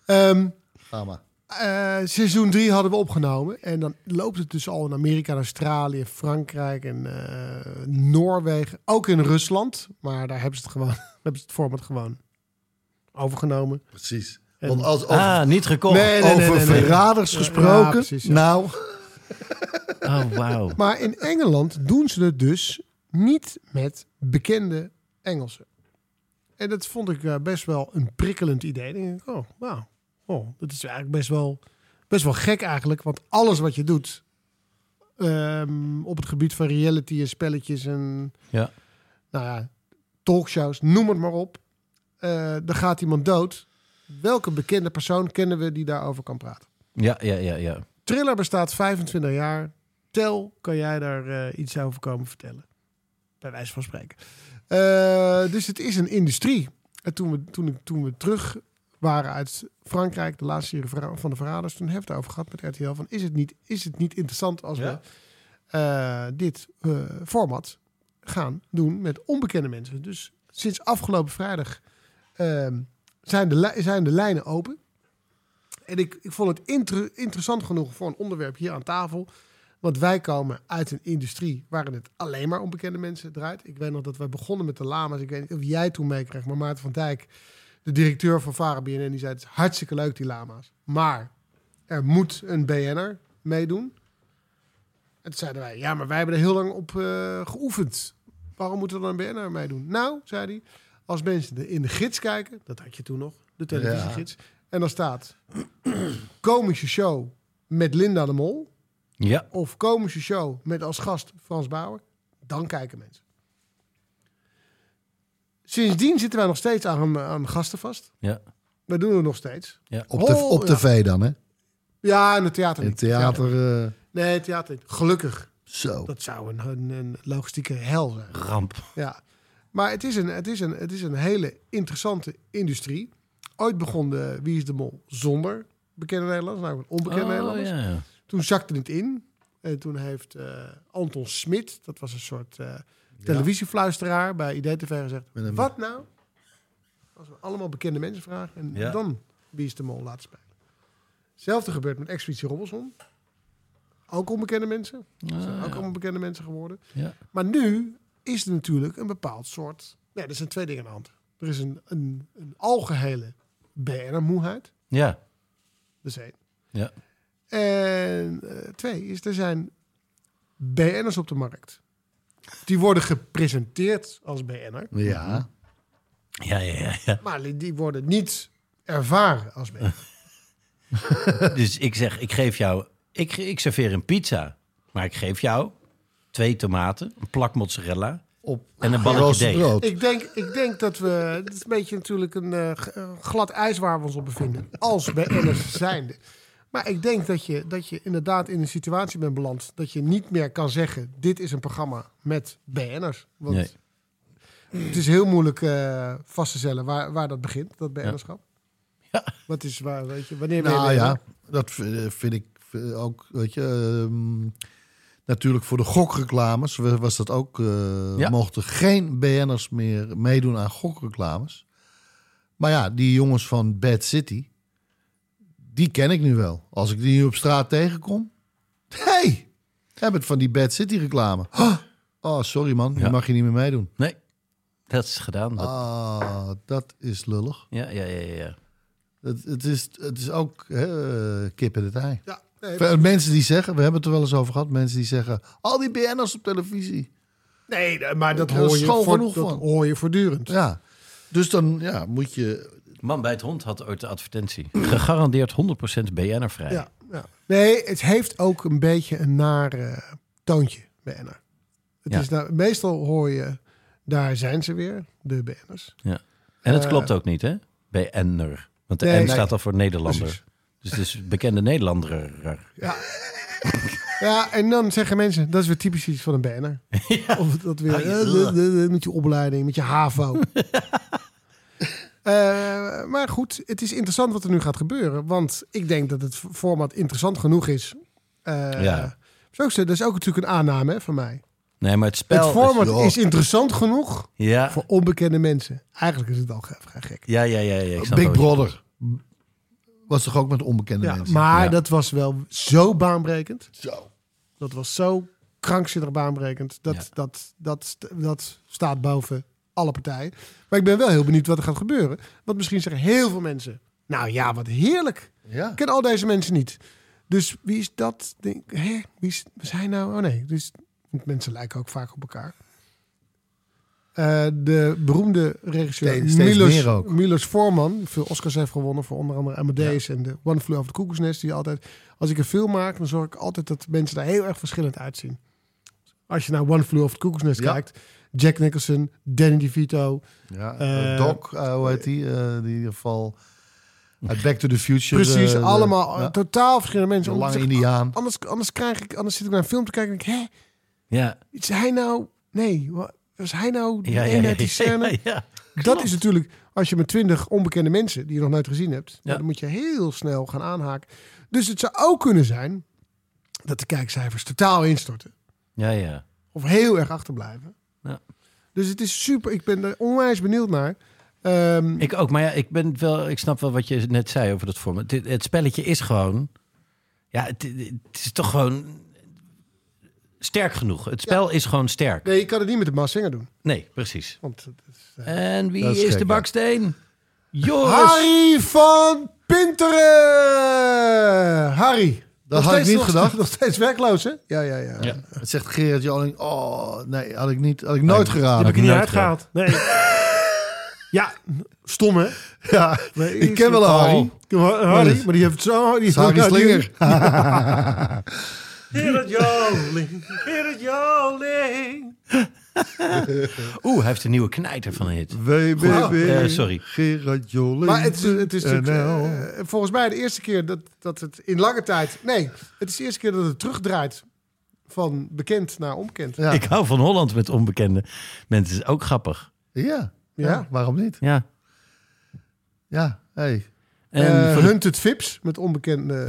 ehm, ga maar. eh, seizoen 3 hadden we opgenomen. En dan loopt het dus al in Amerika, Australië, Frankrijk en eh, Noorwegen. Ook in Rusland. Maar daar hebben ze het gewoon, [LAUGHS] hebben ze het format gewoon overgenomen. Precies. En- Want als over, Ah, niet gekocht. Nee, nee, nee, over nee, nee. verraders Ja, gesproken, precies, ja. nou, [LAUGHS] Oh, wauw. Maar in Engeland doen ze het dus niet met bekende Engelsen. En dat vond ik eh, best wel een prikkelend idee. Dan denk ik, oh, wauw. Oh, dat is eigenlijk best wel, best wel gek eigenlijk. Want alles wat je doet ehm, op het gebied van reality en spelletjes en Ja. nou ja, talkshows, noem het maar op. Eh er gaat iemand dood. Welke bekende persoon kennen we die daarover kan praten? Ja, ja, ja, ja. Triller bestaat 25 jaar. Tel, kan jij daar eh, iets over komen vertellen? Bij wijze van spreken. Eh, dus het is een industrie. En toen we, toen, ik- toen we terug waren uit Frankrijk, de laatste serie van de Verraders, toen hebben we het over gehad met RTL. Van, is, het niet, is het niet interessant als Ja. we dit format gaan doen met onbekende mensen? Dus sinds afgelopen vrijdag zijn, de, zijn de lijnen open. En ik, ik vond het inter- interessant genoeg voor een onderwerp hier aan tafel. Want wij komen uit een industrie waarin het alleen maar om bekende mensen draait. Ik weet nog dat wij begonnen met de lama's. Ik weet niet of jij toen meekreeg, maar Maarten van Dijk, de directeur van Vara BNN, die zei het is hartstikke leuk die lama's. Maar er moet een BN'er meedoen. En toen zeiden wij, ja, maar wij hebben er heel lang op eh, geoefend. Waarom moet er dan een BN'er meedoen? Nou, zei hij, als mensen in de gids kijken, dat had je toen nog, de televisiegids. En dan staat komische show met Linda de Mol Ja, of komische show met als gast Frans Bauer, dan kijken mensen. Sindsdien zitten wij nog steeds aan, aan gasten vast. ja. Dat doen we nog steeds. op, de, op ja. tv dan, hè? Ja, in het theater In niet. het theater, eh, Nee, het theater niet. Gelukkig. zo. Dat zou een, een, een logistieke hel zijn. Ramp. Ja. Maar het is, een, het, is een, het is een hele interessante industrie. Ooit begon de Wie is de Mol zonder bekende Nederlanders, nou onbekende Oh, Nederlanders. ja. Toen zakte het in. En toen heeft eh, Anton Smit, dat was een soort eh, televisiefluisteraar bij IDTV, gezegd... Een- Wat nou? Als we allemaal bekende mensen vragen en Ja. dan Wie is de Mol laten spelen. Hetzelfde gebeurt met Expeditie Robinson. Ook onbekende mensen. Zijn ook allemaal bekende mensen geworden. Ja. Maar nu is er natuurlijk een bepaald soort... Ja, er zijn twee dingen aan de hand. Er is een, een, een algehele BN'er-moeheid. Ja. Dat is één. Ja. En eh, twee is, er zijn BN'ers op de markt. Die worden gepresenteerd als BN'er. Ja. Ja, ja, ja, ja. Maar die- die worden niet ervaren als BN'er. [LAUGHS] Dus ik zeg, ik geef jou... Ik, ik serveer een pizza. Maar ik geef jou twee tomaten, een plak mozzarella Op en een balletje deeg. brood. Ik denk, ik denk dat we... Het is een beetje natuurlijk een eh, eh, glad ijs waar we ons op bevinden. Als BN'ers zijnde. Maar ik denk dat je, dat je inderdaad in een situatie bent beland... dat je niet meer kan zeggen... dit is een programma met BN'ers. Want Nee. het is heel moeilijk eh, vast te stellen waar, waar dat begint, dat BN'erschap. Ja. Wat is waar, weet je, wanneer ben je Nou BN'er? ja, dat vind ik ook, weet je, ehm, natuurlijk voor de gokreclames wa- was dat ook, eh, Ja. mochten geen BN'ers meer meedoen aan gokreclames. Maar ja, die jongens van Bad City, die ken ik nu wel. Als ik die nu op straat tegenkom, hey, heb het van die Bad City reclame. Oh, oh, sorry man, Ja. die mag je niet meer meedoen. Nee, dat is gedaan. Dat- Ah, dat is lullig. Ja, ja, ja, ja, ja. Het, het, is, het is ook hè, eh, kip in het ei. Ja, nee, Mensen die zeggen, we hebben het er wel eens over gehad, mensen die zeggen, al die BN'ers op televisie. nee, maar dat hoor, je schoon voor, genoeg dat van. hoor je voortdurend. Ja, dus dan ja, moet je... Man bij het hond had ooit de advertentie. [CLEARS THROAT] Gegarandeerd 100% BN'er vrij. Ja, ja. Nee, het heeft ook een beetje een naar eh, toontje, BN'er. Het Ja. is nou, meestal hoor je, daar zijn ze weer, de BN'ers. Ja. En het Eh, klopt ook niet, hè? BN'er. Want de Nee, N nee. staat al voor Nederlander. Precies. Dus het is bekende Nederlander. Ja. ja, en dan zeggen mensen, dat is weer typisch iets van een BN'er. Of dat weer, Ah, eh, ja. met je opleiding, met je HAVO. [LAUGHS] Eh, maar goed, het is interessant wat er nu gaat gebeuren. Want ik denk dat het format interessant genoeg is. Eh, Ja. Zo, dat is ook natuurlijk een aanname hè, van mij. Nee, maar het spel... het format is interessant genoeg Ja, voor onbekende mensen. Eigenlijk is het al vrij gek. ja, ja, ja. ja ik Big Brother was toch ook met onbekende Ja, mensen? maar Ja. dat was wel zo baanbrekend. Zo. Dat was zo krankzinnig baanbrekend. Dat, Ja. dat, dat, dat staat boven alle partijen. Maar ik ben wel heel benieuwd wat er gaat gebeuren. Want misschien zeggen heel veel mensen... Nou ja, wat heerlijk. Ja. Ik ken al deze mensen niet. Dus wie is dat? Denk, hè? Wie is, is hij nou? Oh nee, dus mensen lijken ook vaak op elkaar. Eh, de beroemde regisseur Steeds- steeds Milos. Milos Forman, die veel Oscars heeft gewonnen voor onder andere Amadeus en de One Flew Over the Cuckoo's Nest. Die altijd, als ik een film maak, dan zorg ik altijd dat mensen daar heel erg verschillend uitzien. Als je naar One Flew Over the Cuckoo's Nest Ja. kijkt, Jack Nicholson, Danny DeVito, Ja, Eh, Doc, eh, hoe heet die? Eh, die in ieder geval uit Back to the Future. precies, eh, de- allemaal totaal verschillende mensen. lange indiaan. Anders, anders, krijg ik, anders zit ik naar een film te kijken en denk ik, hè, Ja, is hij nou... Nee, wa- was hij nou de ja, ja. die scène? Dat is natuurlijk, als je met twintig onbekende mensen die je nog nooit gezien hebt, dan moet je heel snel gaan aanhaken. Dus het zou ook kunnen zijn dat de kijkcijfers totaal instorten. Ja, ja. Of heel erg achterblijven. Ja. Dus het is super, ik ben er onwijs benieuwd naar. Ehm, Ik ook, maar ja, ik, ben wel, ik snap wel wat je net zei over dat format. Het, het spelletje is gewoon... Ja, het, het is toch gewoon sterk genoeg. Het spel is gewoon sterk. nee, je kan het niet met de Mas Singer doen. Nee, precies. Want is, eh, En wie is, is de baksteen? Joris! Harry van Pinteren! Harry. Dat Nog had ik niet nog- gedacht. Nog steeds werkloos, hè? Ja, ja, ja. Ja. Het zegt Gerard Joling. Oh, nee, had ik, niet, had ik nooit Nee, geraden. Heb ik er niet nooit uitgehaald. Nee. [LAUGHS] ja, stom, hè? Ja, Nee, ik ken wel een Harry. Harry, maar die heeft zo... Die Harry ja, [LAUGHS] die- Slinger. [LAUGHS] Gerard Joling, Gerard Joling. [LAUGHS] Oeh, hij heeft een nieuwe knijter van een hit. WBB. Eh, sorry. Gerard Joling. Maar het is, het is eh, volgens mij de eerste keer dat, dat het in lange tijd... Nee, het is de eerste keer dat het terugdraait van bekend naar onbekend. Ja. Ik hou van Holland met onbekende mensen. is ook grappig. Ja. Ja. ja, waarom niet? Ja. Ja, hey. En Eh, voor de- Hunted Vips met onbekende...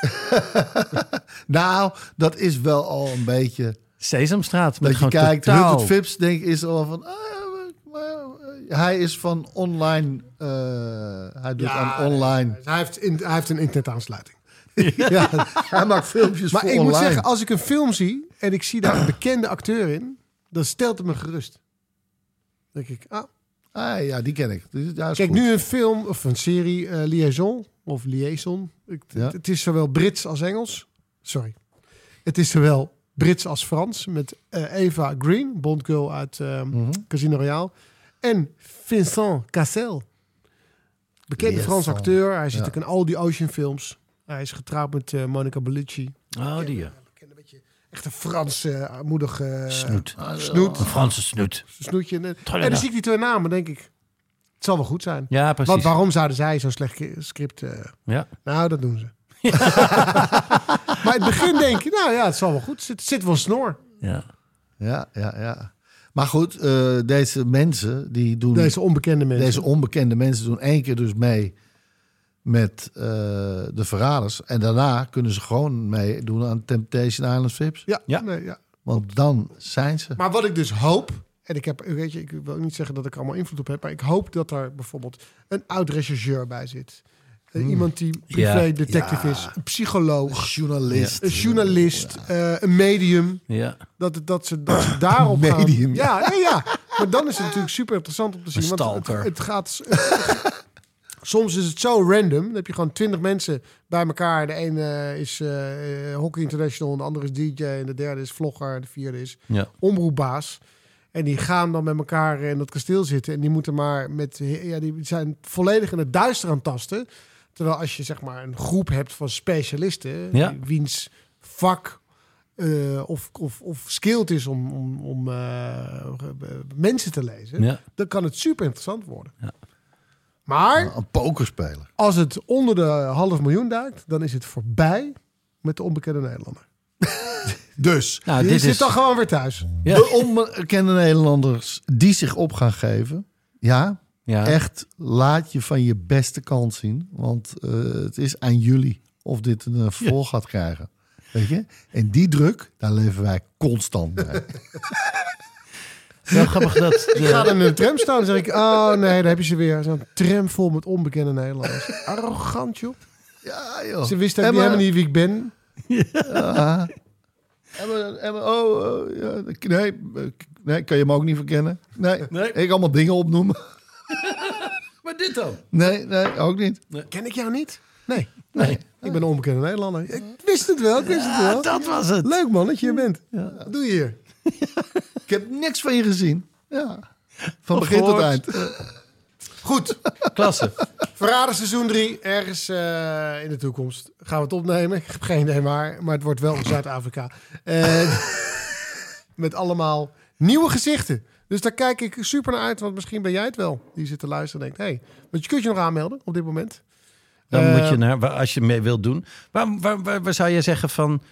[LAUGHS] Nou, dat is wel al een beetje... Sesamstraat. Met Dat je kijkt, totaal- Rupert Vips denk, is al van... ah, maar, eh, hij is van online... eh, hij doet aan online... Hij heeft, in, hij heeft een internetaansluiting. [LAUGHS] Ja, hij maakt filmpjes Maar voor ik online. moet zeggen, als ik een film zie en ik zie daar een bekende acteur in, dan stelt het me gerust. Dan denk ik, ah, Ah, ja, die ken ik. Dus, ja, is kijk, goed. nu een film of een serie, eh, Liaison of Liaison. Ik, Ja. het, is zowel Brits als Engels. Sorry. Het is zowel Brits als Frans met eh, Eva Green, Bondgirl uit eh, Mhm. Casino Royale. En Vincent Cassel. Bekende Yes, Frans acteur. Hij zit Ja. ook in al die Ocean films. Hij is getrouwd met eh, Monica Bellucci. Oh, die ja. Echt een Frans uh, armoedige Snoet. snoet. Een Franse snoet. snoetje. En dan zie ik die twee namen, denk ik. Het zal wel goed zijn. Ja, precies. Want waarom zouden zij zo'n slecht script... eh, Ja. nou, dat doen ze. [LAUGHS] [LAUGHS] maar in het begin denk je, nou ja, het zal wel goed. Het zit, zit wel snor. ja. Ja, ja, ja. Maar goed, eh, deze mensen die doen... Deze onbekende mensen. Deze onbekende mensen doen één keer dus mee met eh, de verraders. En daarna kunnen ze gewoon meedoen aan Temptation Island Vips. ja, Ja. Nee, ja. Want dan zijn ze. Maar wat ik dus hoop... En ik heb, weet je, ik wil niet zeggen dat ik er allemaal invloed op heb, maar ik hoop dat er bijvoorbeeld een oud rechercheur bij zit. Eh, Iemand die privé Ja. detective Ja. is, een psycholoog, Journalist. een journalist, eh, een medium. Ja. Dat, het- dat, ze, dat ze daarop [COUGHS] gaan. Ja, ja, ja. Maar dan is het natuurlijk super interessant om te zien. Want het, het gaat... [LAUGHS] soms is het zo random. Dan heb je gewoon twintig mensen bij elkaar. De ene is eh, Hockey International, de andere is DJ... en de derde is vlogger, de vierde is omroepbaas. En die gaan dan met elkaar in dat kasteel zitten. En die moeten maar met... Ja, die zijn volledig in het duister aan het tasten. Terwijl als je zeg maar een groep hebt van specialisten... Ja. wiens vak eh, of, of, of skilled is om, om, om eh, mensen te lezen... Ja. dan kan het super interessant worden. Ja. Maar Een pokerspeler. als het onder de half miljoen duikt... dan is het voorbij met de onbekende Nederlander. [LAUGHS] Dus Nou, die dit zit is... dan gewoon weer thuis. Ja. de onbekende Nederlanders die zich op gaan geven. Ja, Ja. echt laat je van je beste kant zien. Want eh, het is aan jullie of dit een eh, vervolg gaat krijgen. Weet je? En die druk, daar leven wij constant bij. [LAUGHS] Wel grappig dat... Ik ga De, dan in een tram staan en zeg ik... Oh nee, daar heb je ze weer. Zo'n tram vol met onbekende Nederlanders. [LAUGHS] Arrogant, joh. Ja, joh. Ze wisten helemaal niet wie ik ben. Ja. En we- en we- oh, oh, ja, nee, eh, nee, kan je me ook niet verkennen? Nee, Nee. ik allemaal dingen opnoemen. [LAUGHS] maar dit dan? Nee, nee, ook niet. Ken ik jou niet? Nee. Nee. Ik ben een onbekende Nederlander. Ik wist het wel, ik wist het wel. Dat was het. Leuk man dat je hier bent. Wat doe je hier? [LAUGHS] Ik heb niks van je gezien. Ja. Van begin tot gehoord. eind. Goed. Klasse. Verraden seizoen 3, ergens eh, in de toekomst. Gaan we het opnemen? [LAUGHS] Ik heb geen idee waar, maar het wordt wel in Zuid-Afrika. En [LAUGHS] met allemaal nieuwe gezichten. Dus daar kijk ik super naar uit, want misschien ben jij het wel. Die zit te luisteren en denkt, hé, hey, want je kunt je nog aanmelden op dit moment. Dan Eh, moet je naar, waar- als je mee wilt doen. Waar, waar, waar, waar zou je zeggen van...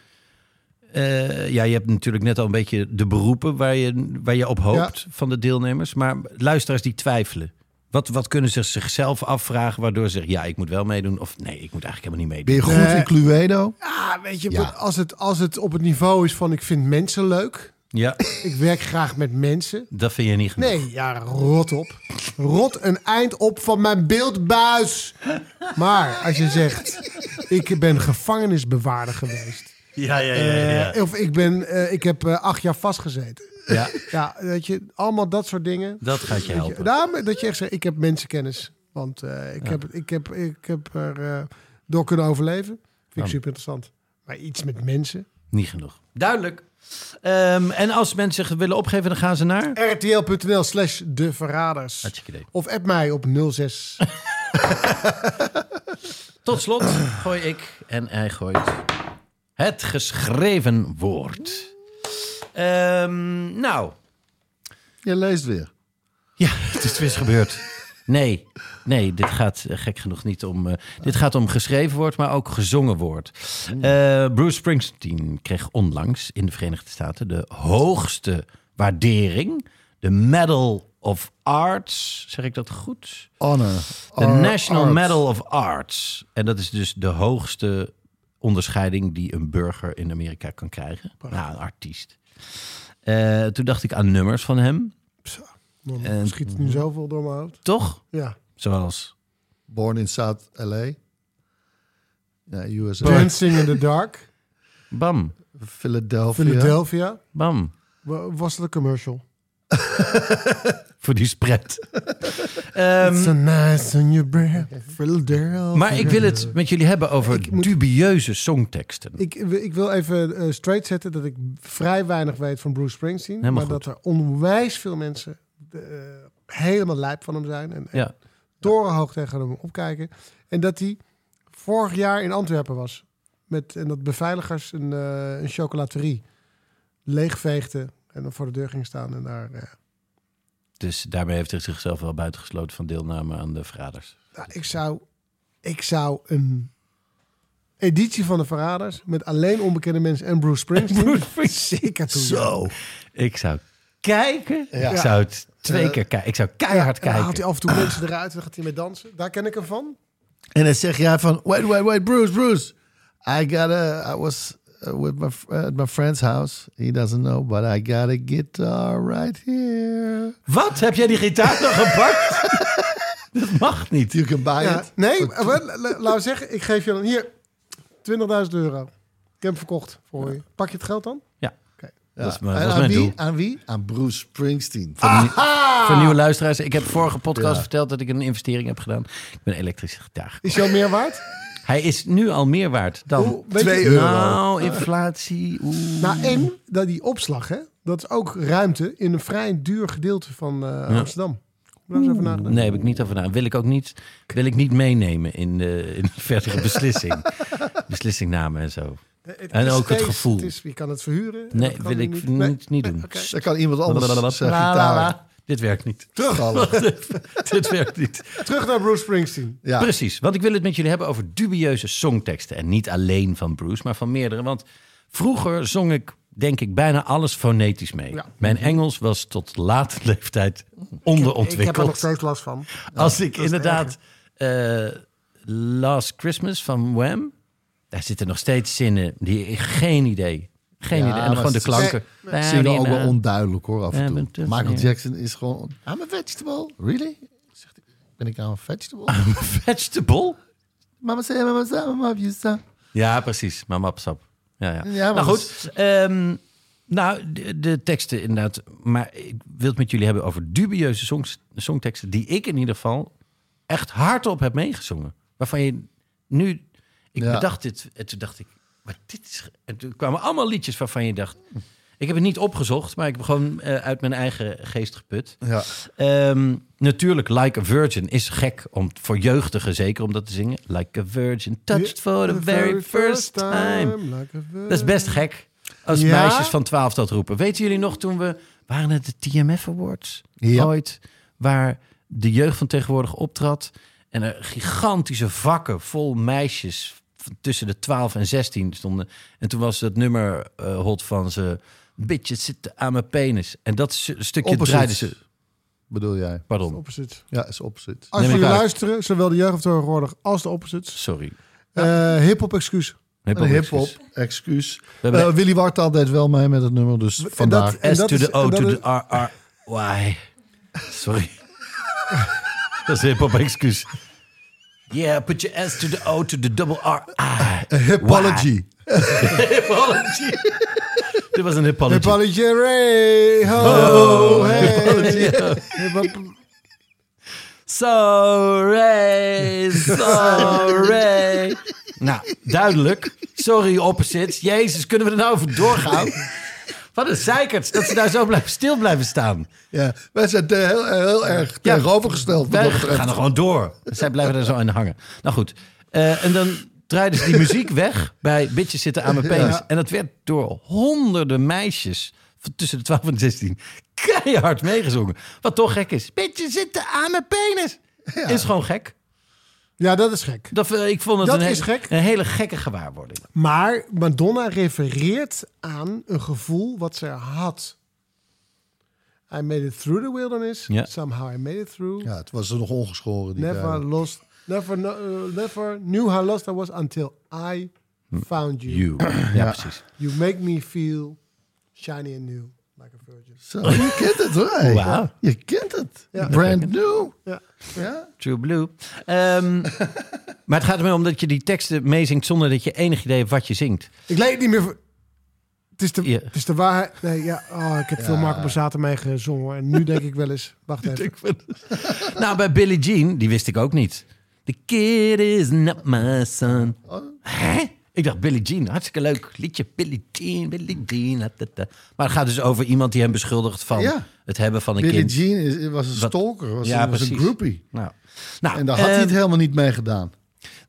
eh, ja, je hebt natuurlijk net al een beetje de beroepen waar je, waar je op hoopt van de deelnemers. Maar luisteraars die twijfelen. Wat, wat kunnen ze zichzelf afvragen waardoor ze zeggen... ja, ik moet wel meedoen of nee, ik moet eigenlijk helemaal niet Ben meedoen. je goed in Cluedo? Ja, weet je, Ja. Als, het, als het op het niveau is van ik vind mensen leuk. Ja, Ik werk graag met mensen. dat vind je niet genoeg. Nee, ja, rot op. Rot een eind op van mijn beeldbuis. Maar als je zegt, ik ben gevangenisbewaarder geweest. Ja, ja, ja. ja, Eh, of ik, ben, eh, ik heb eh, acht jaar vastgezeten. Ja. [LAUGHS] Ja, weet je, allemaal dat soort dingen. Dat gaat je helpen. daarom dat je echt zegt, ik heb mensenkennis. Want eh, ik, heb, ik, heb, ik heb er eh, door kunnen overleven. Vind ik Ja. super interessant. Maar iets met mensen. Niet genoeg. Duidelijk. Ehm, en als mensen zich willen opgeven, dan gaan ze naar... rtl.nl slash de verraders. Of app mij op 06. [LAUGHS] Tot slot gooi ik en hij gooit het geschreven woord. Ehm, nou, Je leest weer. ja, [LAUGHS] het is weer gebeurd. Nee, nee, dit gaat eh, gek genoeg niet om. eh, dit gaat om geschreven woord, maar ook gezongen woord. Eh, Bruce Springsteen kreeg onlangs in de Verenigde Staten de hoogste waardering, de Medal of Arts. Zeg ik dat goed? Honor. De National Arts. Medal of Arts. En dat is dus de hoogste onderscheiding die een burger in Amerika kan krijgen. Nou, een artiest. Eh, toen dacht ik aan nummers van hem. Dan En- schiet nu zoveel door mijn hoofd. Toch? Ja. Zoals... Born in South LA. Ja, USA. Dancing in the Dark. Bam, Philadelphia. Philadelphia. bam. Wa- Was het een commercial? [LAUGHS] Voor die spread. Ehm, so nice on your breath. Maar ik wil het met jullie hebben over Ik moet- dubieuze songteksten. Ik, ik wil even eh, straight zetten dat ik vrij weinig weet van Bruce Springsteen. Helemaal maar goed. dat er onwijs veel mensen eh, helemaal lijp van hem zijn. En, en Ja, torenhoog tegen hem opkijken. En dat hij vorig jaar in Antwerpen was. Met, en dat beveiligers een, eh, een chocolaterie leegveegden. En dan voor de deur ging staan. En daar, eh, dus daarmee heeft hij zichzelf wel buitengesloten van deelname aan de verraders. nou, ik, zou, ik zou een editie van de Verraders... met alleen onbekende mensen en Bruce Springsteen... zeker toe. Zo. Ik zou kijken. Ja. Ik zou het twee keer kijken. Ik zou keihard En dan haalt kijken. hij af en toe mensen eruit en dan gaat hij mee dansen. Daar ken ik hem van. En dan zeg jij van, wait, wait, wait, Bruce, Bruce. I got a, I was with my, at my friend's house. He doesn't know, but I got a guitar right here. Wat? Heb jij die gitaar nog gepakt? [LAUGHS] dat mag niet. You can buy Ja, it. nee, maar la- la- laten we zeggen, ik geef je dan hier 20.000 euro. Ik heb hem verkocht voor je. Pak je het geld dan? Ja, Ja. dat is, mijn- En dat is aan mijn wie? doel. Aan wie? Aan Bruce Springsteen. Voor, de, nie- voor nieuwe luisteraars. Ik heb vorige podcast Ja. verteld dat ik een investering heb gedaan. Ik ben elektrische gitaar. Is jou meer waard? [LAUGHS] Hij is nu al meer waard dan... Hoe- weet Twee je- euro. Nou, inflatie. Oeh. Nou, en dat die opslag, hè, dat is ook ruimte in een vrij duur gedeelte van eh, Amsterdam. Heb je daar eens over nagedacht? Nee, heb ik niet over na. Wil ik ook niet, wil ik niet meenemen in de, in de [LAUGHS] verdere beslissing. Beslissingname en zo. Het En is ook het steeds- gevoel. Het is, je kan het verhuren. Nee, Dat kan wil nu ik niet. niet, Nee. niet, doen. Oké. Dan kan iemand anders zijn La, la, la, gitaar la. Dit werkt niet. teruggallen. [LAUGHS] Dit werkt niet. Terug naar Bruce Springsteen. Ja. Precies, want ik wil het met jullie hebben over dubieuze songteksten. En niet alleen van Bruce, maar van meerdere. Want vroeger zong ik, denk ik, bijna alles fonetisch mee. Ja. Mijn Engels was tot late leeftijd Ik heb er nog onderontwikkeld. steeds last van. [LAUGHS] Als ik inderdaad eh, Last Christmas van Wham, daar zitten nog steeds zinnen die ik geen idee. Geen Ja, idee. En gewoon de ze- klanken. Zingen ook wel onduidelijk hoor af en toe. Michael ja. Jackson is gewoon... I'm a vegetable. Really? Zegt hij, ben ik nou een vegetable? [LAUGHS] Vegetable? Mama say, mama say, mama. Ja, precies. Mama sap. Ja, ja. Ja, nou goed. ehm, nou, de, de teksten inderdaad. Maar ik wil het met jullie hebben over dubieuze songs, songteksten... die ik in ieder geval echt hardop heb meegezongen. Waarvan je nu... Ik Ja. bedacht dit en toen dacht ik... Maar dit is... En toen kwamen allemaal liedjes waarvan je dacht... Ik heb het niet opgezocht, maar ik heb gewoon eh, uit mijn eigen geest geput. Ja. Ehm, natuurlijk, Like a Virgin is gek om voor jeugdigen zeker om dat te zingen. Like a Virgin, touched for the very first time. like Dat is best gek. Als Ja? meisjes van 12 dat roepen. Weten jullie nog toen we... Waren het de TMF Awards? Ja. Ooit. Waar de jeugd van tegenwoordig optrad. En er gigantische vakken vol meisjes tussen de 12 en 16 stonden. En toen was dat nummer eh, hot van ze... Bitches zitten aan mijn penis. En dat stu- stukje draaiden ze... Bedoel jij? Pardon, Opposite. Ja, is opposite. Als jullie luisteren, zowel de jeugd tegenwoordig als de opposites. sorry. eh hip-hop excuus. Hip-hop Een excuus. hip-hop, excuus. Eh, Willy Wartaal deed wel mee met het nummer, dus En vandaar. dat- en S to is- the O to dat the R R Y. Sorry. [LAUGHS] dat is hip-hop excuus. Yeah, put your S to the O to the double R I. Een hipology. [LAUGHS] Hipology. Dit was een hipology. Hipology, Ray, ho, hey. Hip-hop. Sorry, sorry. nou, duidelijk. Sorry, opposites. Jezus, kunnen we er nou over doorgaan? Wat een zeikert dat ze daar zo blijven, stil blijven staan. Ja, wij zijn heel, heel erg tegenovergesteld. Wij betreft. gaan er gewoon door. Zij blijven er zo aan hangen. Nou goed. Eh, en dan draaiden ze die muziek weg bij Bitches zitten aan mijn penis. En dat werd door honderden meisjes tussen de 12 en de 16 keihard meegezongen. Wat toch gek is. Bitches zitten aan mijn penis. Is gewoon gek. Ja, dat is gek. Dat, eh, ik vond het Dat een, is gek. een hele gekke gewaarwording. Maar Madonna refereert aan een gevoel wat ze had. I made it through the wilderness. Ja. Somehow I made it through. Ja, het was er nog ongeschoren. Die Never lost, never, uh, never knew how lost I was until I found you. You. Ja, precies. You make me feel shiny and new, virgin. Zo, je kent het hoor. Je kent het. Ja. Brand new. Ja. Ja? True Blue. Ehm, [LAUGHS] maar het gaat ermee om dat je die teksten meezingt zonder dat je enig idee hebt wat je zingt. Ik leed niet meer voor... Het is, de, Ja. het is de waarheid. Nee, ja, oh, ik heb veel Marco Borsato mee gezongen. En nu denk ik wel eens... Wacht [LAUGHS] even. [LAUGHS] Nou, bij Billie Jean, die wist ik ook niet. The kid is not my son. Hè? Ik dacht, Billie Jean, hartstikke leuk. Liedje Billie Jean, Billie Jean. Maar het gaat dus over iemand die hem beschuldigt van Ja. het hebben van een Billie kind. Jean is, was een stalker. Was, Ja, een, was een groupie. Nou, nou En daar had hij het helemaal niet mee gedaan.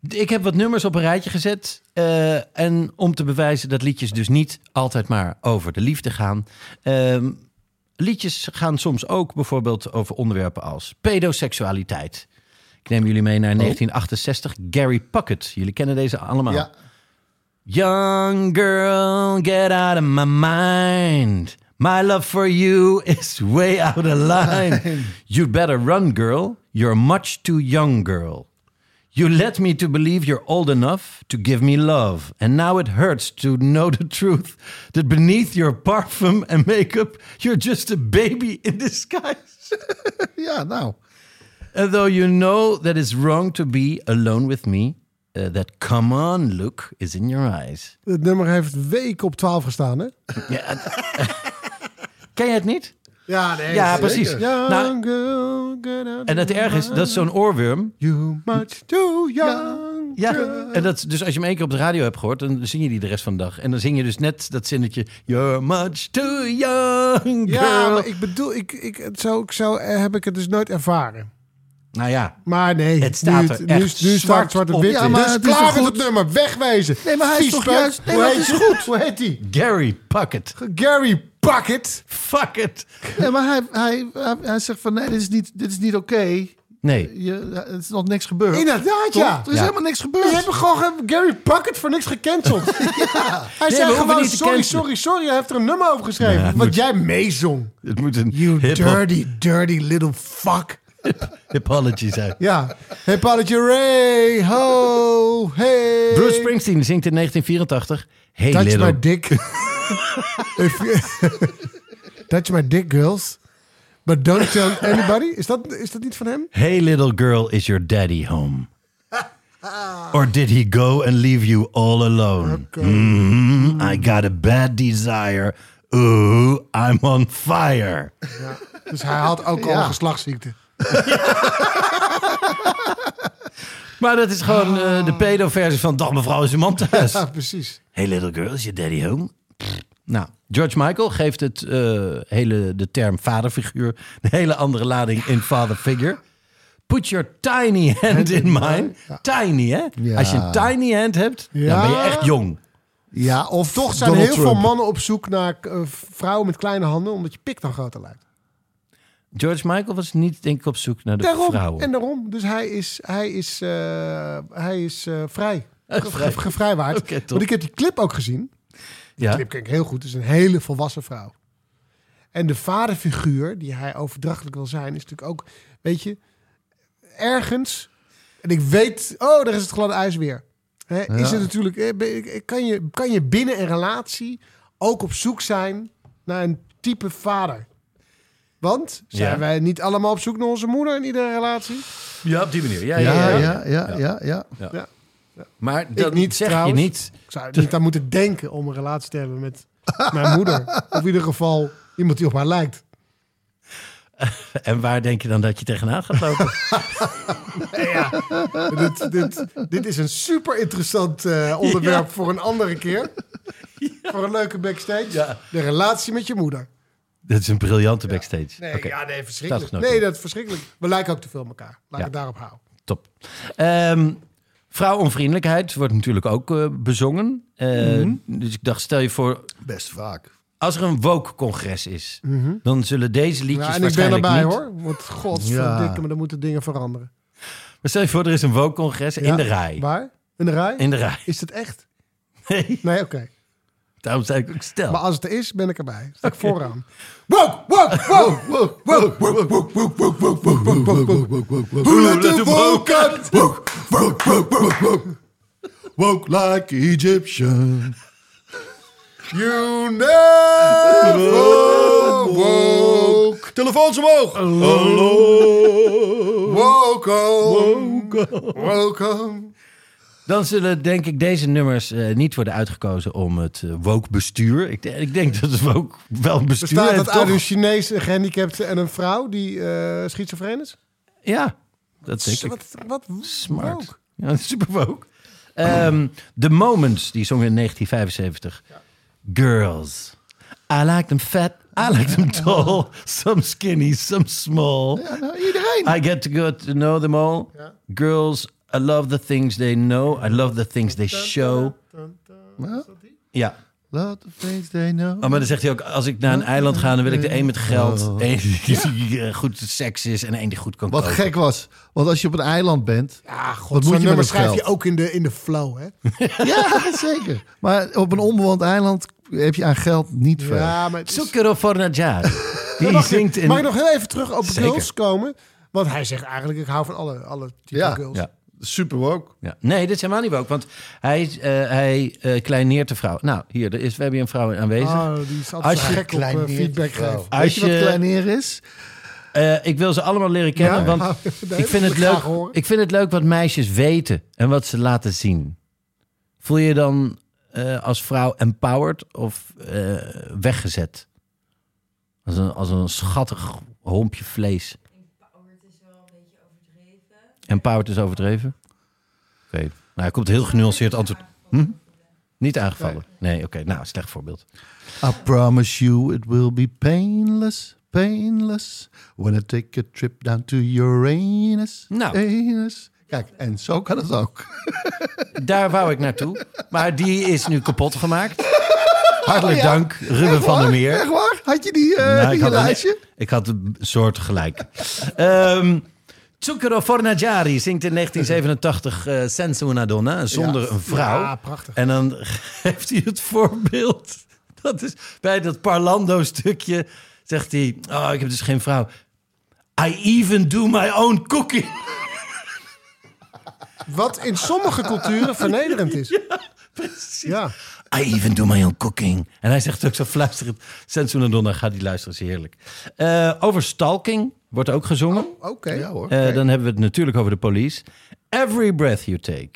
Ik heb wat nummers op een rijtje gezet. eh, en om te bewijzen dat liedjes dus niet altijd maar over de liefde gaan. Ehm, liedjes gaan soms ook bijvoorbeeld over onderwerpen als pedoseksualiteit. Ik neem jullie mee naar 1968. Gary Puckett. Jullie kennen deze allemaal. Ja. Young girl, get out of my mind. My love for you [LAUGHS] is way out of line. [LAUGHS] You'd better run, girl. You're much too young, girl. You led me to believe you're old enough to give me love. And now it hurts to know the truth that beneath your parfum and makeup, you're just a baby in disguise. [LAUGHS] yeah, now. And though you know that it's wrong to be alone with me, uh, that come on look is in your eyes. Het nummer heeft weken op 12 gestaan, hè? [LAUGHS] Ken je het niet? Ja, nee. Ja, precies. Nou, en het erg is, dat is zo'n oorworm. You much too young. Ja, en dat, dus als je hem één keer op de radio hebt gehoord, dan zing je die de rest van de dag. En dan zing je dus net dat zinnetje, You're much too young, Ja, girl. maar ik bedoel, ik, ik, zo, ik zo eh, heb ik het dus nooit ervaren. Nou ja, Maar nee, Het staat nu, er nu, echt nu staat zwart het zwart op op. wit. Ja, maar dus het is klaar met goed? het nummer, wegwezen. Nee, maar hij is toch juist- nee, Hoe maar heet is? Hoe heet hij? Gary Puckett. Gary Bucket. Fuck it. Ja, maar hij, hij, hij, hij zegt van nee, dit is niet, dit is niet oké. Nee, Je- Het is nog niks gebeurd. Inderdaad, Toch? ja. Er is Ja. helemaal niks Je gebeurd. hebt gewoon ge- Gary Bucket voor niks gecanceld. [LAUGHS] Hij Nee, zei gewoon sorry, sorry, sorry. Hij heeft er een nummer over geschreven. Ja, wat moet- jij meezong. het moet een You dirty, dirty little fuck. [LAUGHS] apology zijn. Ja. Paddetje Ray. Ho. Hey. Bruce Springsteen zingt in 1984, Hey Touch little... my dick. [LAUGHS] [LAUGHS] Touch my dick, girls. But don't tell anybody. Is dat, is dat niet van hem? Hey little girl, is your daddy home? Or did he go and leave you all alone? Mhm, I got a bad desire. Ooh, I'm on fire. Dus hij had ook al Ja. geslachtsziekte. [LAUGHS] Maar dat is gewoon eh, de pedo-versie van Dag mevrouw is uw man thuis. Ja, precies. Hey little girl, is your daddy home? Pff. Nou, George Michael geeft het eh, hele, de term vaderfiguur een hele andere lading in father figure. Put your tiny hand in mine. Tiny, hè? Ja. Als je een tiny hand hebt, dan ben je echt jong. Ja, of Toch zijn Donald heel Trump. veel mannen op zoek naar eh, vrouwen met kleine handen, omdat je pik dan groter lijkt. George Michael was niet, denk ik, op zoek naar de Daarom. vrouwen. En daarom. Dus hij is, hij is, eh, hij is eh, vrij. Ge- Gevrijwaard. Want ik heb die clip ook gezien. De ja. clip ken ik heel goed. Het is een hele volwassen vrouw. En de vaderfiguur die hij overdrachtelijk wil zijn, is natuurlijk ook, weet je, ergens. En ik weet, oh, daar is het gladde ijs weer. Is het natuurlijk, eh, kan je, kan je binnen een relatie ook op zoek zijn naar een type vader? Want zijn Ja. wij niet allemaal op zoek naar onze moeder in iedere relatie? ja, op die manier. Ja, Ja, ja, ja, ja, ja. Maar dat niet, zeg trouwens. je niet. Ik zou niet aan moeten denken om een relatie te hebben met [LAUGHS] mijn moeder. Of in ieder geval iemand die op haar lijkt. [LAUGHS] En waar denk je dan dat je tegenaan gaat lopen? [LAUGHS] dit, dit, dit is een super interessant eh, onderwerp voor een andere keer. Voor een leuke backstage. Ja. De relatie met je moeder. Dat is een briljante backstage. Nee, ja, nee, verschrikkelijk. genoteerd. Nee, dat is verschrikkelijk. We lijken ook te veel op elkaar. Laat ik Ja. het daarop houden. top. Ehm vrouwonvriendelijkheid wordt natuurlijk ook eh, bezongen. Eh, Mhm. Dus ik dacht, stel je voor, Best vaak. als er een woke-congres is, dan zullen deze liedjes Mhm. Ja, en ik ben waarschijnlijk erbij niet... hoor. Want godverdikke, Ja. maar dan moeten dingen veranderen. Maar stel je voor, er is een woke-congres in de rij. Waar? In de rij? In de rij. Is het echt? Nee, Nee, oké. Daarom zei ik ook stel. Maar als het er is, ben ik erbij. Sta ik vooraan. Woke, woke, woke, woke, woke, woke, woke, woke, woke, woke, woke, woke, woke, woke, woke. Woke? Woke, woke, woke, woke, woke. woke like Egyptian. You never woke. Telefoons omhoog. Hallo. Welcome. Welcome. Dan zullen denk ik deze nummers eh, niet worden uitgekozen om het uh, woke bestuur. Ik, ik denk dat het woke wel een bestuur Bestaat heeft, dat uit een Chinees gehandicapte en een vrouw die eh schizofreen is? Ja, dat denk ik. Wat, wat Smart. woke. Ja, [LAUGHS] super woke. Ehm, The Moments, die zong in 1975. Girls. I like them fat, I like them tall. Some skinny, some small. Ja, nou, iedereen. I get to go to know them all. Girls, I love the things they know. I love the things they show. Ja. Lot of things they know. Oh, maar dan zegt hij ook, als ik naar een eiland ga, dan wil ik de een met geld, één die eh, goed seks is en één die goed kan Wat koken. gek was. Want als je op een eiland bent... Ja, god, Wat moet je met schrijf je geld? ook in de, in de flow, hè? [LAUGHS] Ja, zeker. Maar op een onbewoond eiland heb je aan geld niet veel. Ja, maar Zucchero. [LAUGHS] Die ik- zingt in... Mag ik nog heel even terug op Zeker. girls komen? Want hij zegt eigenlijk, ik hou van alle, alle type Ja. girls. Ja. Super woke. Ja. Nee, dit is helemaal niet woke, want hij, eh, hij eh, kleineert de vrouw. Nou, hier, er is, we hebben hier een vrouw aanwezig. Oh, die is altijd Als je gek op eh, feedback geven. Weet Als je wat kleineer is? Eh, ik wil ze allemaal leren kennen, Ja? want Nee, ik, vind het leuk, ik vind het leuk wat meisjes weten en wat ze laten zien. Voel je je dan eh, als vrouw empowered of eh, weggezet? Als een, als een schattig hompje vlees. Empowered is overdreven? Oké. Nou, er komt een heel genuanceerd antwoord. Hm? Niet aangevallen? Nee, oké. Nou, slecht voorbeeld. I promise you it will be painless, painless. When I take a trip down to Uranus. Nou. Anus. Kijk, en zo kan het ook. [LAUGHS] Daar wou ik naartoe. Maar die is nu kapot gemaakt. [LAUGHS] Hartelijk Oh ja. dank, Ruben van der? Meer. Echt waar? Had je die, Nou, in je had een- lijstje? ik had een soort gelijk. Ehm Zucchero Fornagiari zingt in [LAUGHS] 1987 eh Senza una donna, zonder Ja. een vrouw. Ja, prachtig. En dan [LAUGHS] geeft hij het voorbeeld. Dat is bij dat Parlando-stukje zegt hij... Oh, ik heb dus geen vrouw. I even do my own cooking. [LAUGHS] Wat in sommige culturen vernederend is. Ja, I even do my own cooking. En hij zegt ook zo fluisterend... Senza una donna, ga die luisteren, is heerlijk. Eh, over stalking wordt ook gezongen. oké. Ja hoor. Eh, dan hebben we het natuurlijk over de police. Every breath you take,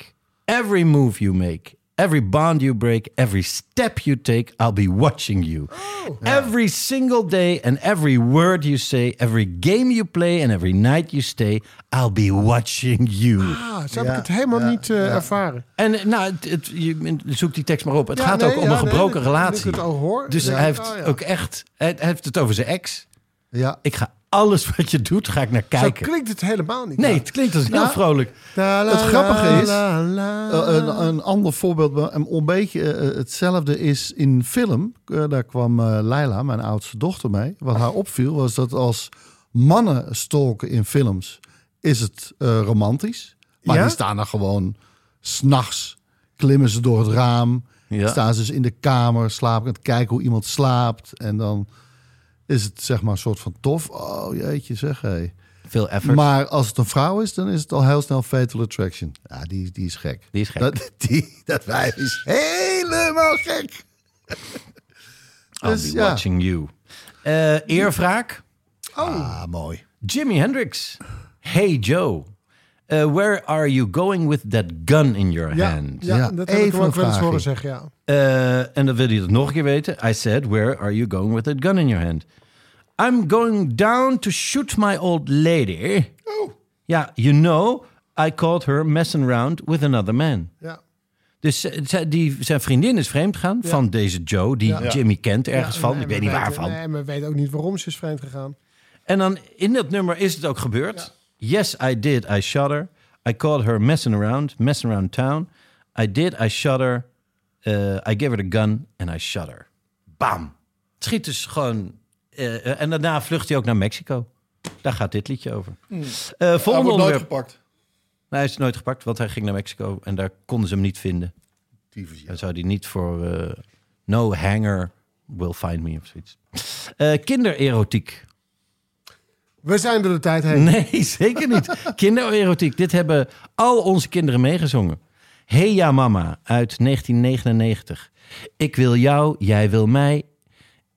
every move you make, every bond you break, every step you take, I'll be watching you. Every single day and every word you say, every game you play and every night you stay, I'll be watching you. Ah, zo heb Ja, ik het helemaal ja, niet eh, ervaren. En eh, nou, het, het- je zoekt die tekst maar op. Het Ja, gaat nee, ook om ja, een gebroken relatie. ik het al hoor. Dus Ja. hij heeft Oh, ja. ook echt, hij hij heeft het over zijn ex. Ja. Ik ga alles wat je doet, ga ik naar Zo kijken. klinkt het helemaal niet. Nee, het klinkt als heel vrolijk. La, la, Het grappige la, is, la, la. Eh, een, een ander voorbeeld, een, een beetje eh, hetzelfde is in film. Eh, daar kwam eh Leila, mijn oudste dochter, mee. Wat haar opviel was dat als mannen stalken in films, is het eh, romantisch. Maar Ja? die staan er gewoon s'nachts, klimmen ze door het raam. Ja. Staan ze dus in de kamer, slapen, kijken hoe iemand slaapt. En dan is het zeg maar een soort van tof. Oh jeetje zeg, hé. Veel effort. Maar als het een vrouw is, dan is het al heel snel Fatal Attraction. Ja, die, die is gek. Die is gek. Dat, die, dat wijf is helemaal gek. I'll Dus be ja. watching you. Eh eerwraak. Ah, mooi. Jimi Hendrix. Hey Joe. Eh, where are you going with that gun in your ja, hand? ja, Ja, dat heb ik even hem ook een wel eens horen zeggen, ja. Eh, en dan wil hij het nog een keer weten. I said, where are you going with that gun in your hand? I'm going down to shoot my old lady. Oh. Ja, you know, I caught her messing around with another man. ja. Dus ze- die, zijn vriendin is vreemd gegaan van deze Joe, die Ja. Jimmy kent ergens Ja, van. nee, ik weet niet waarvan. Nee, maar we weten ook niet waarom ze is vreemd gegaan. En dan in dat nummer is het ook gebeurd. Yes, I did. I shot her. I caught her messing around, messing around town. I did. I shot her. Uh, I gave her the gun and I shot her. Bam. Het schiet dus gewoon. eh, en daarna vlucht hij ook naar Mexico. Daar gaat dit liedje over. Eh volgende onderwerp. gepakt. Nee, hij is nooit gepakt, want hij ging naar Mexico en daar konden ze hem niet vinden. Dan zou hij niet voor eh, No Hanger Will Find Me of zoiets. Eh kindererotiek. We zijn door de tijd heen. Nee, [LAUGHS] zeker niet. Kindererotiek. Dit hebben al onze kinderen meegezongen. Hey ja mama uit 1999. Ik wil jou, jij wil mij.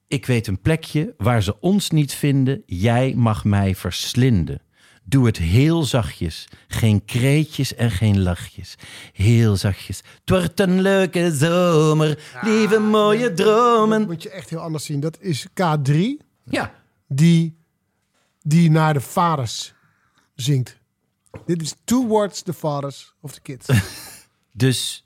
Ik weet een plekje waar ze ons niet vinden. Jij mag mij verslinden. Doe het heel zachtjes. Geen kreetjes en geen lachjes. Heel zachtjes. Het wordt een leuke zomer. Lieve mooie Dat dromen. moet je echt heel anders zien. Dat is K3 Ja, die, die naar de vaders zingt. Dit is Towards the Fathers of the Kids. [LAUGHS] dus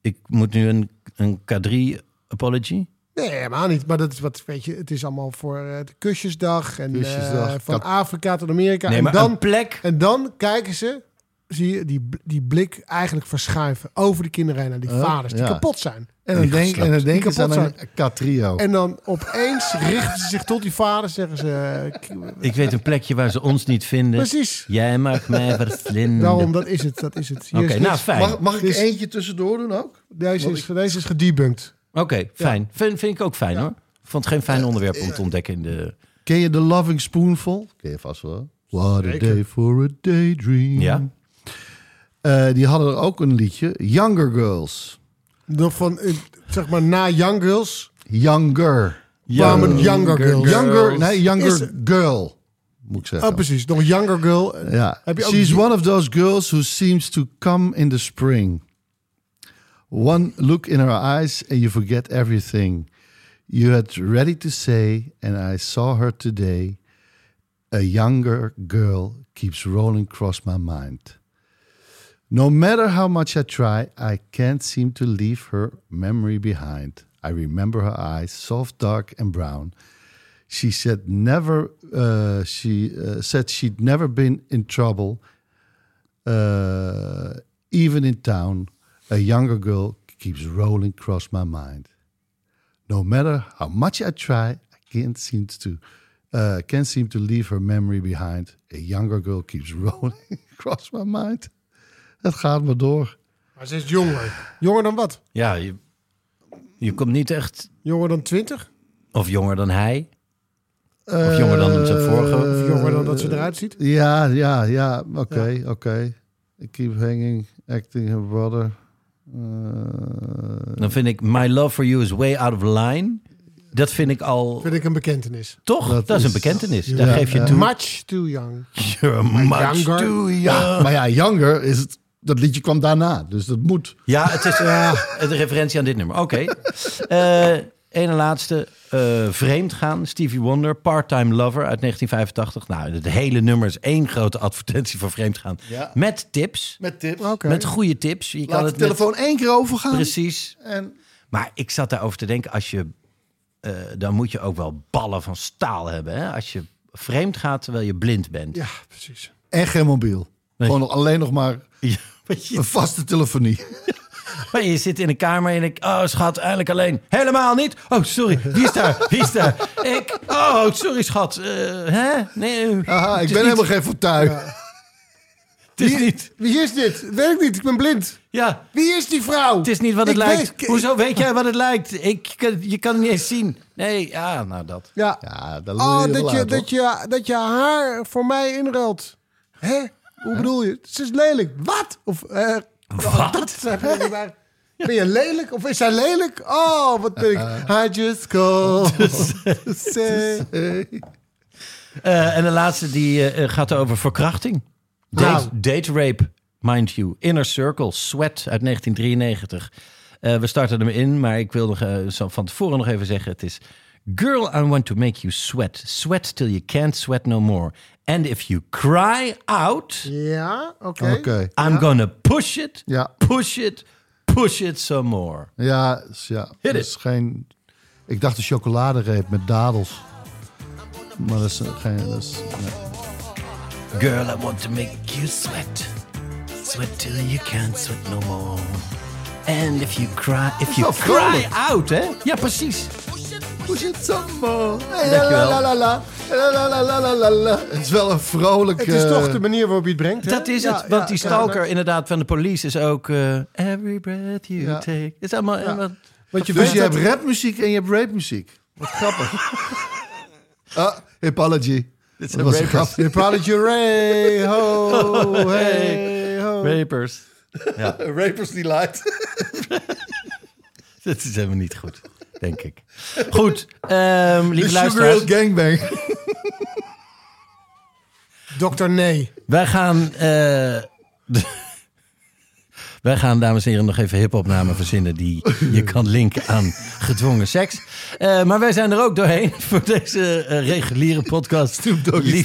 ik moet nu een, een K3 apology. Nee, helemaal niet. Maar dat is wat, weet je, het is allemaal voor eh, de kusjesdag. En Kusjesdag. eh, van Afrika tot Amerika. Nee, en, maar dan, plek. en dan kijken ze, zie je die, die blik eigenlijk verschuiven over de kinderen heen naar die Huh? vaders die Ja. kapot zijn. En dan, denk, en dan denken ze aan een K-trio. En dan opeens richten ze zich tot die vaders, zeggen ze... eh, [LAUGHS] Ik weet een plekje waar ze ons niet vinden. Precies. Jij mag mij [LAUGHS] verslinden. Daarom, dat is het. Dat is het. Oké, nou fijn. Mag, mag ik Dus- eentje tussendoor doen ook? deze, is, deze is gedebunked. Oké, fijn. Vind, vind ik ook fijn hoor. Ik vond het geen fijn onderwerp om te ontdekken in de... Ken je The Loving Spoonful? Ken je vast wel. What a Zeker. day for a daydream. Ja. Eh, die hadden er ook een liedje. Younger Girls. Nog van, eh, zeg maar, na Young Girls Younger. kwamen Younger Girls. Younger, nee, Younger Is- Girl. Moet ik zeggen. Oh, precies. Nog Younger Girl. Ja. Heb je ook She's one of those girls who seems to come in the spring. One look in her eyes and you forget everything. You had ready to say, and I saw her today. A younger girl keeps rolling across my mind. No matter how much I try, I can't seem to leave her memory behind. I remember her eyes, soft, dark, and brown. She said never. Uh, she uh, said she'd never been in trouble, uh, even in town. A younger girl keeps rolling across my mind. No matter how much I try, I can't seem to. Uh, can't seem to leave her memory behind. A younger girl keeps [LAUGHS] rolling across my mind. Het gaat maar door. Maar ze is jonger. Jonger dan wat? Ja, je, je komt niet echt... Jonger dan 20? Of jonger dan hij. Of jonger dan zijn vorige. Of jonger dan dat ze eruit ziet? Ja, ja, ja. Oké, oké. I keep hanging, acting her brother. Uh, Dan vind ik My Love For You is Way Out of Line. Dat vind ik al... Vind ik een bekentenis. Toch? Dat, Dat is een is- bekentenis. Daar Ja, geef je toe. Much too young. You're much Younger. too young. ja, maar ja, Younger is het. Dat liedje kwam daarna, dus dat moet. Ja, het is ja, de referentie aan dit nummer. Oké. [LAUGHS] Eh ene laatste. eh vreemd gaan. Stevie Wonder. Part-time Lover uit 1985. Nou, het hele nummer is één grote advertentie voor vreemd gaan. Ja. Met tips. Met tips. Oké. Met goede tips. Je kan Laat de het met- telefoon één keer overgaan. Precies. En Maar ik zat daarover te denken. Als je, eh, dan moet je ook wel ballen van staal hebben. Hè? Als je vreemd gaat terwijl je blind bent. Ja, precies. en geen mobiel. Nee. Gewoon nog, alleen nog maar Ja, [LAUGHS] je, een vaste telefonie. [LAUGHS] Maar je zit in een kamer en ik, oh schat, eindelijk alleen. Helemaal niet. Oh, sorry. Wie is daar? Wie is daar? [LAUGHS] Ik. Oh, sorry schat. Eh, hè? Nee. Haha, ik het is ben niet- helemaal geen fortuin. Het is niet. Wie is dit? Weet ik niet. Ik ben blind. Ja. Wie is die vrouw? Het is niet wat het Ik lijkt. weet- Hoezo weet jij wat het lijkt? Ik, je kan het niet eens zien. Nee, ja, nou dat. Ja. Ja, dat Oh, dat je, uit, dat, je, dat je haar voor mij inruilt. Hè? Hoe bedoel je? Ze is lelijk. Wat? Of, eh, Wat? Dat. Ben je lelijk? Of is hij lelijk? Oh, wat ben ik? I just called [LAUGHS] to say. Eh, en de laatste die eh, gaat over verkrachting. Date, Nou. date rape, mind you. Inner Circle, Sweat uit 1993. Eh, we starten hem in, maar ik wil nog eh, zo van tevoren nog even zeggen. Het is... Girl, I want to make you sweat. Sweat till you can't sweat no more. And if you cry out, Ja, oké. I'm gonna push it, Ja. push it, push it some more. Ja, ja. Hit dat it. is geen... Ik dacht een chocoladereep met dadels. Maar dat is eh, geen... Dat is, nee. Girl, I want to make you sweat. Sweat till you can't sweat no more. And if you cry, if you cry out, hè? Ja, precies. Het is wel een vrolijke... Het is toch de manier waarop je het brengt. Dat is het, want die stalker inderdaad van de police is ook... Every breath you take. Is allemaal... Wat, want je dus je hebt rapmuziek en je hebt rapmuziek. Wat grappig. ah, apology. Dit was een grap. Apology, ray, ho, hey, ho. Rapers. Ja. Rapers Delight. Dat is helemaal niet goed denk ik. Goed, ehm De lieve luisteraars. Gangbang. Dokter Nee. Wij gaan... eh, [LAUGHS] wij gaan, dames en heren, nog even hip-hopnamen verzinnen... die je kan linken aan gedwongen seks. Eh, maar wij zijn er ook doorheen voor deze eh, reguliere podcast. Snoop Doggy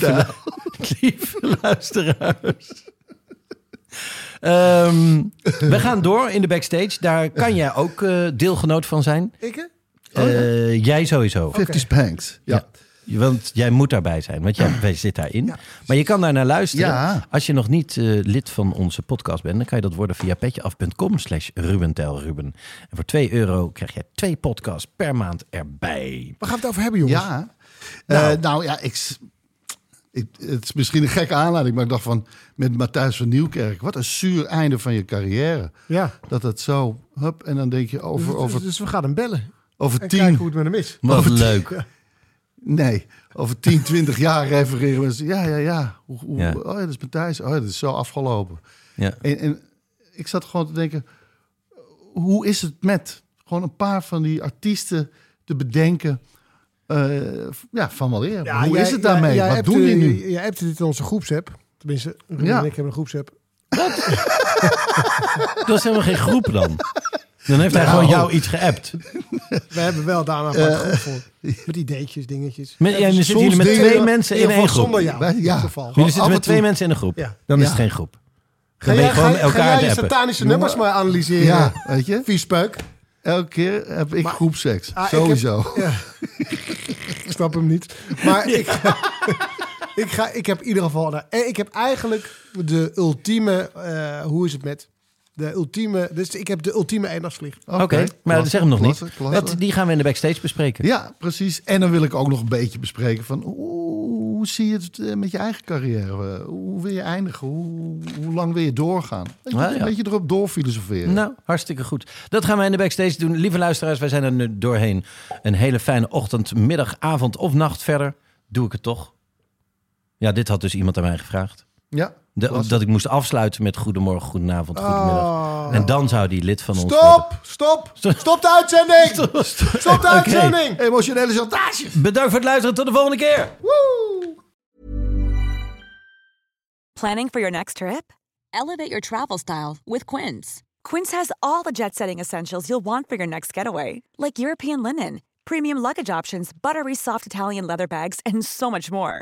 lieve, luisteraars. Ehm, we gaan door in de backstage. Daar kan jij ook eh, deelgenoot van zijn. Ik hè? Eh, Jij sowieso. 50 Spanks. Ja. Ja. Want jij moet daarbij zijn, want jij, wij zit daarin. Maar je kan daar naar luisteren. Ja. Als je nog niet eh, lid van onze podcast bent, dan kan je dat worden via petjeaf.com slash rubentelruben. En voor 2 euro krijg je twee podcasts per maand erbij. Waar gaan we het over hebben, jongens? Ja. Nou, nou ja, ik, ik, het is misschien een gekke aanleiding, maar ik dacht van met Matthijs van Nieuwkerk, wat een zuur einde van je carrière. Ja. Dat het zo, hup, en dan denk je over, dus, over, dus we gaan hem bellen. Over En tien, kijken hoe het met hem is. Wat Over- leuk. nee, over 10, 20 jaar refereren mensen. Ja, ja, ja. Hoe, hoe, Ja. Oh ja, dat is Matthijs. Oh ja, dat is zo afgelopen. Ja. En, en ik zat gewoon te denken, hoe is het met gewoon een paar van die artiesten te bedenken? eh, ja, van wel eer. hoe jij- is het daarmee? jij Wat doen die eh, nu? Jij hebt dit in onze groepsapp. Tenminste, Ruben Ja. en ik hebben een groepsapp. [LAUGHS] Dat is helemaal geen groep dan. [LAUGHS] Dan heeft hij Nou. gewoon jou iets geappt. [LAUGHS] We hebben wel daarna een apart groep voor. Met ideetjes, dingetjes. Met, ja, zitten jullie met twee dingen- mensen in één groep. Zonder jou, in ieder geval. Jullie zitten en met twee mensen in een groep. Ja. Dan is Ja. het geen groep. Ga ben je gewoon ga, ga elkaar jij je appen. satanische nummers maar analyseren? Ja, weet je? Viespeuk. Elke keer heb ik groepseks. Ah, ik Sowieso. heb- ja. ik snap hem niet. Maar ik, ik, ga, ik heb in ieder geval... nou, eh, ik heb eigenlijk de ultieme... eh, hoe is het met... De ultieme... Dus ik heb de ultieme eendagsvlieg. Oké, maar klasse, zeg hem nog klasse, niet. klasse. Dat, die gaan we in de backstage bespreken. Ja, precies. En dan wil ik ook nog een beetje bespreken van... Hoe, hoe zie je het eh, met je eigen carrière? Hoe wil je eindigen? Hoe, hoe lang wil je doorgaan? Weet je, Ah, ja. Een beetje erop doorfilosoferen. Nou, hartstikke goed. Dat gaan wij in de backstage doen. Lieve luisteraars, wij zijn er nu doorheen. Een hele fijne ochtend, middag, avond of nacht verder. Doe ik het toch? Ja, dit had dus iemand aan mij gevraagd. Ja, De- dat ik moest afsluiten met goedemorgen, goedenavond, goedemiddag. Oh. En dan zou die lid van ons worden. Stop! [LAUGHS] Stop! Stop de uitzending! Stop de uitzending! Emotionele chantage. Bedankt voor het luisteren. Tot de volgende keer. Planning for your next trip? Elevate your travel style with Quince. Quince has all the jet setting essentials you'll want for your next getaway, like European linen, premium luggage options, buttery soft Italian leather bags, and so much more.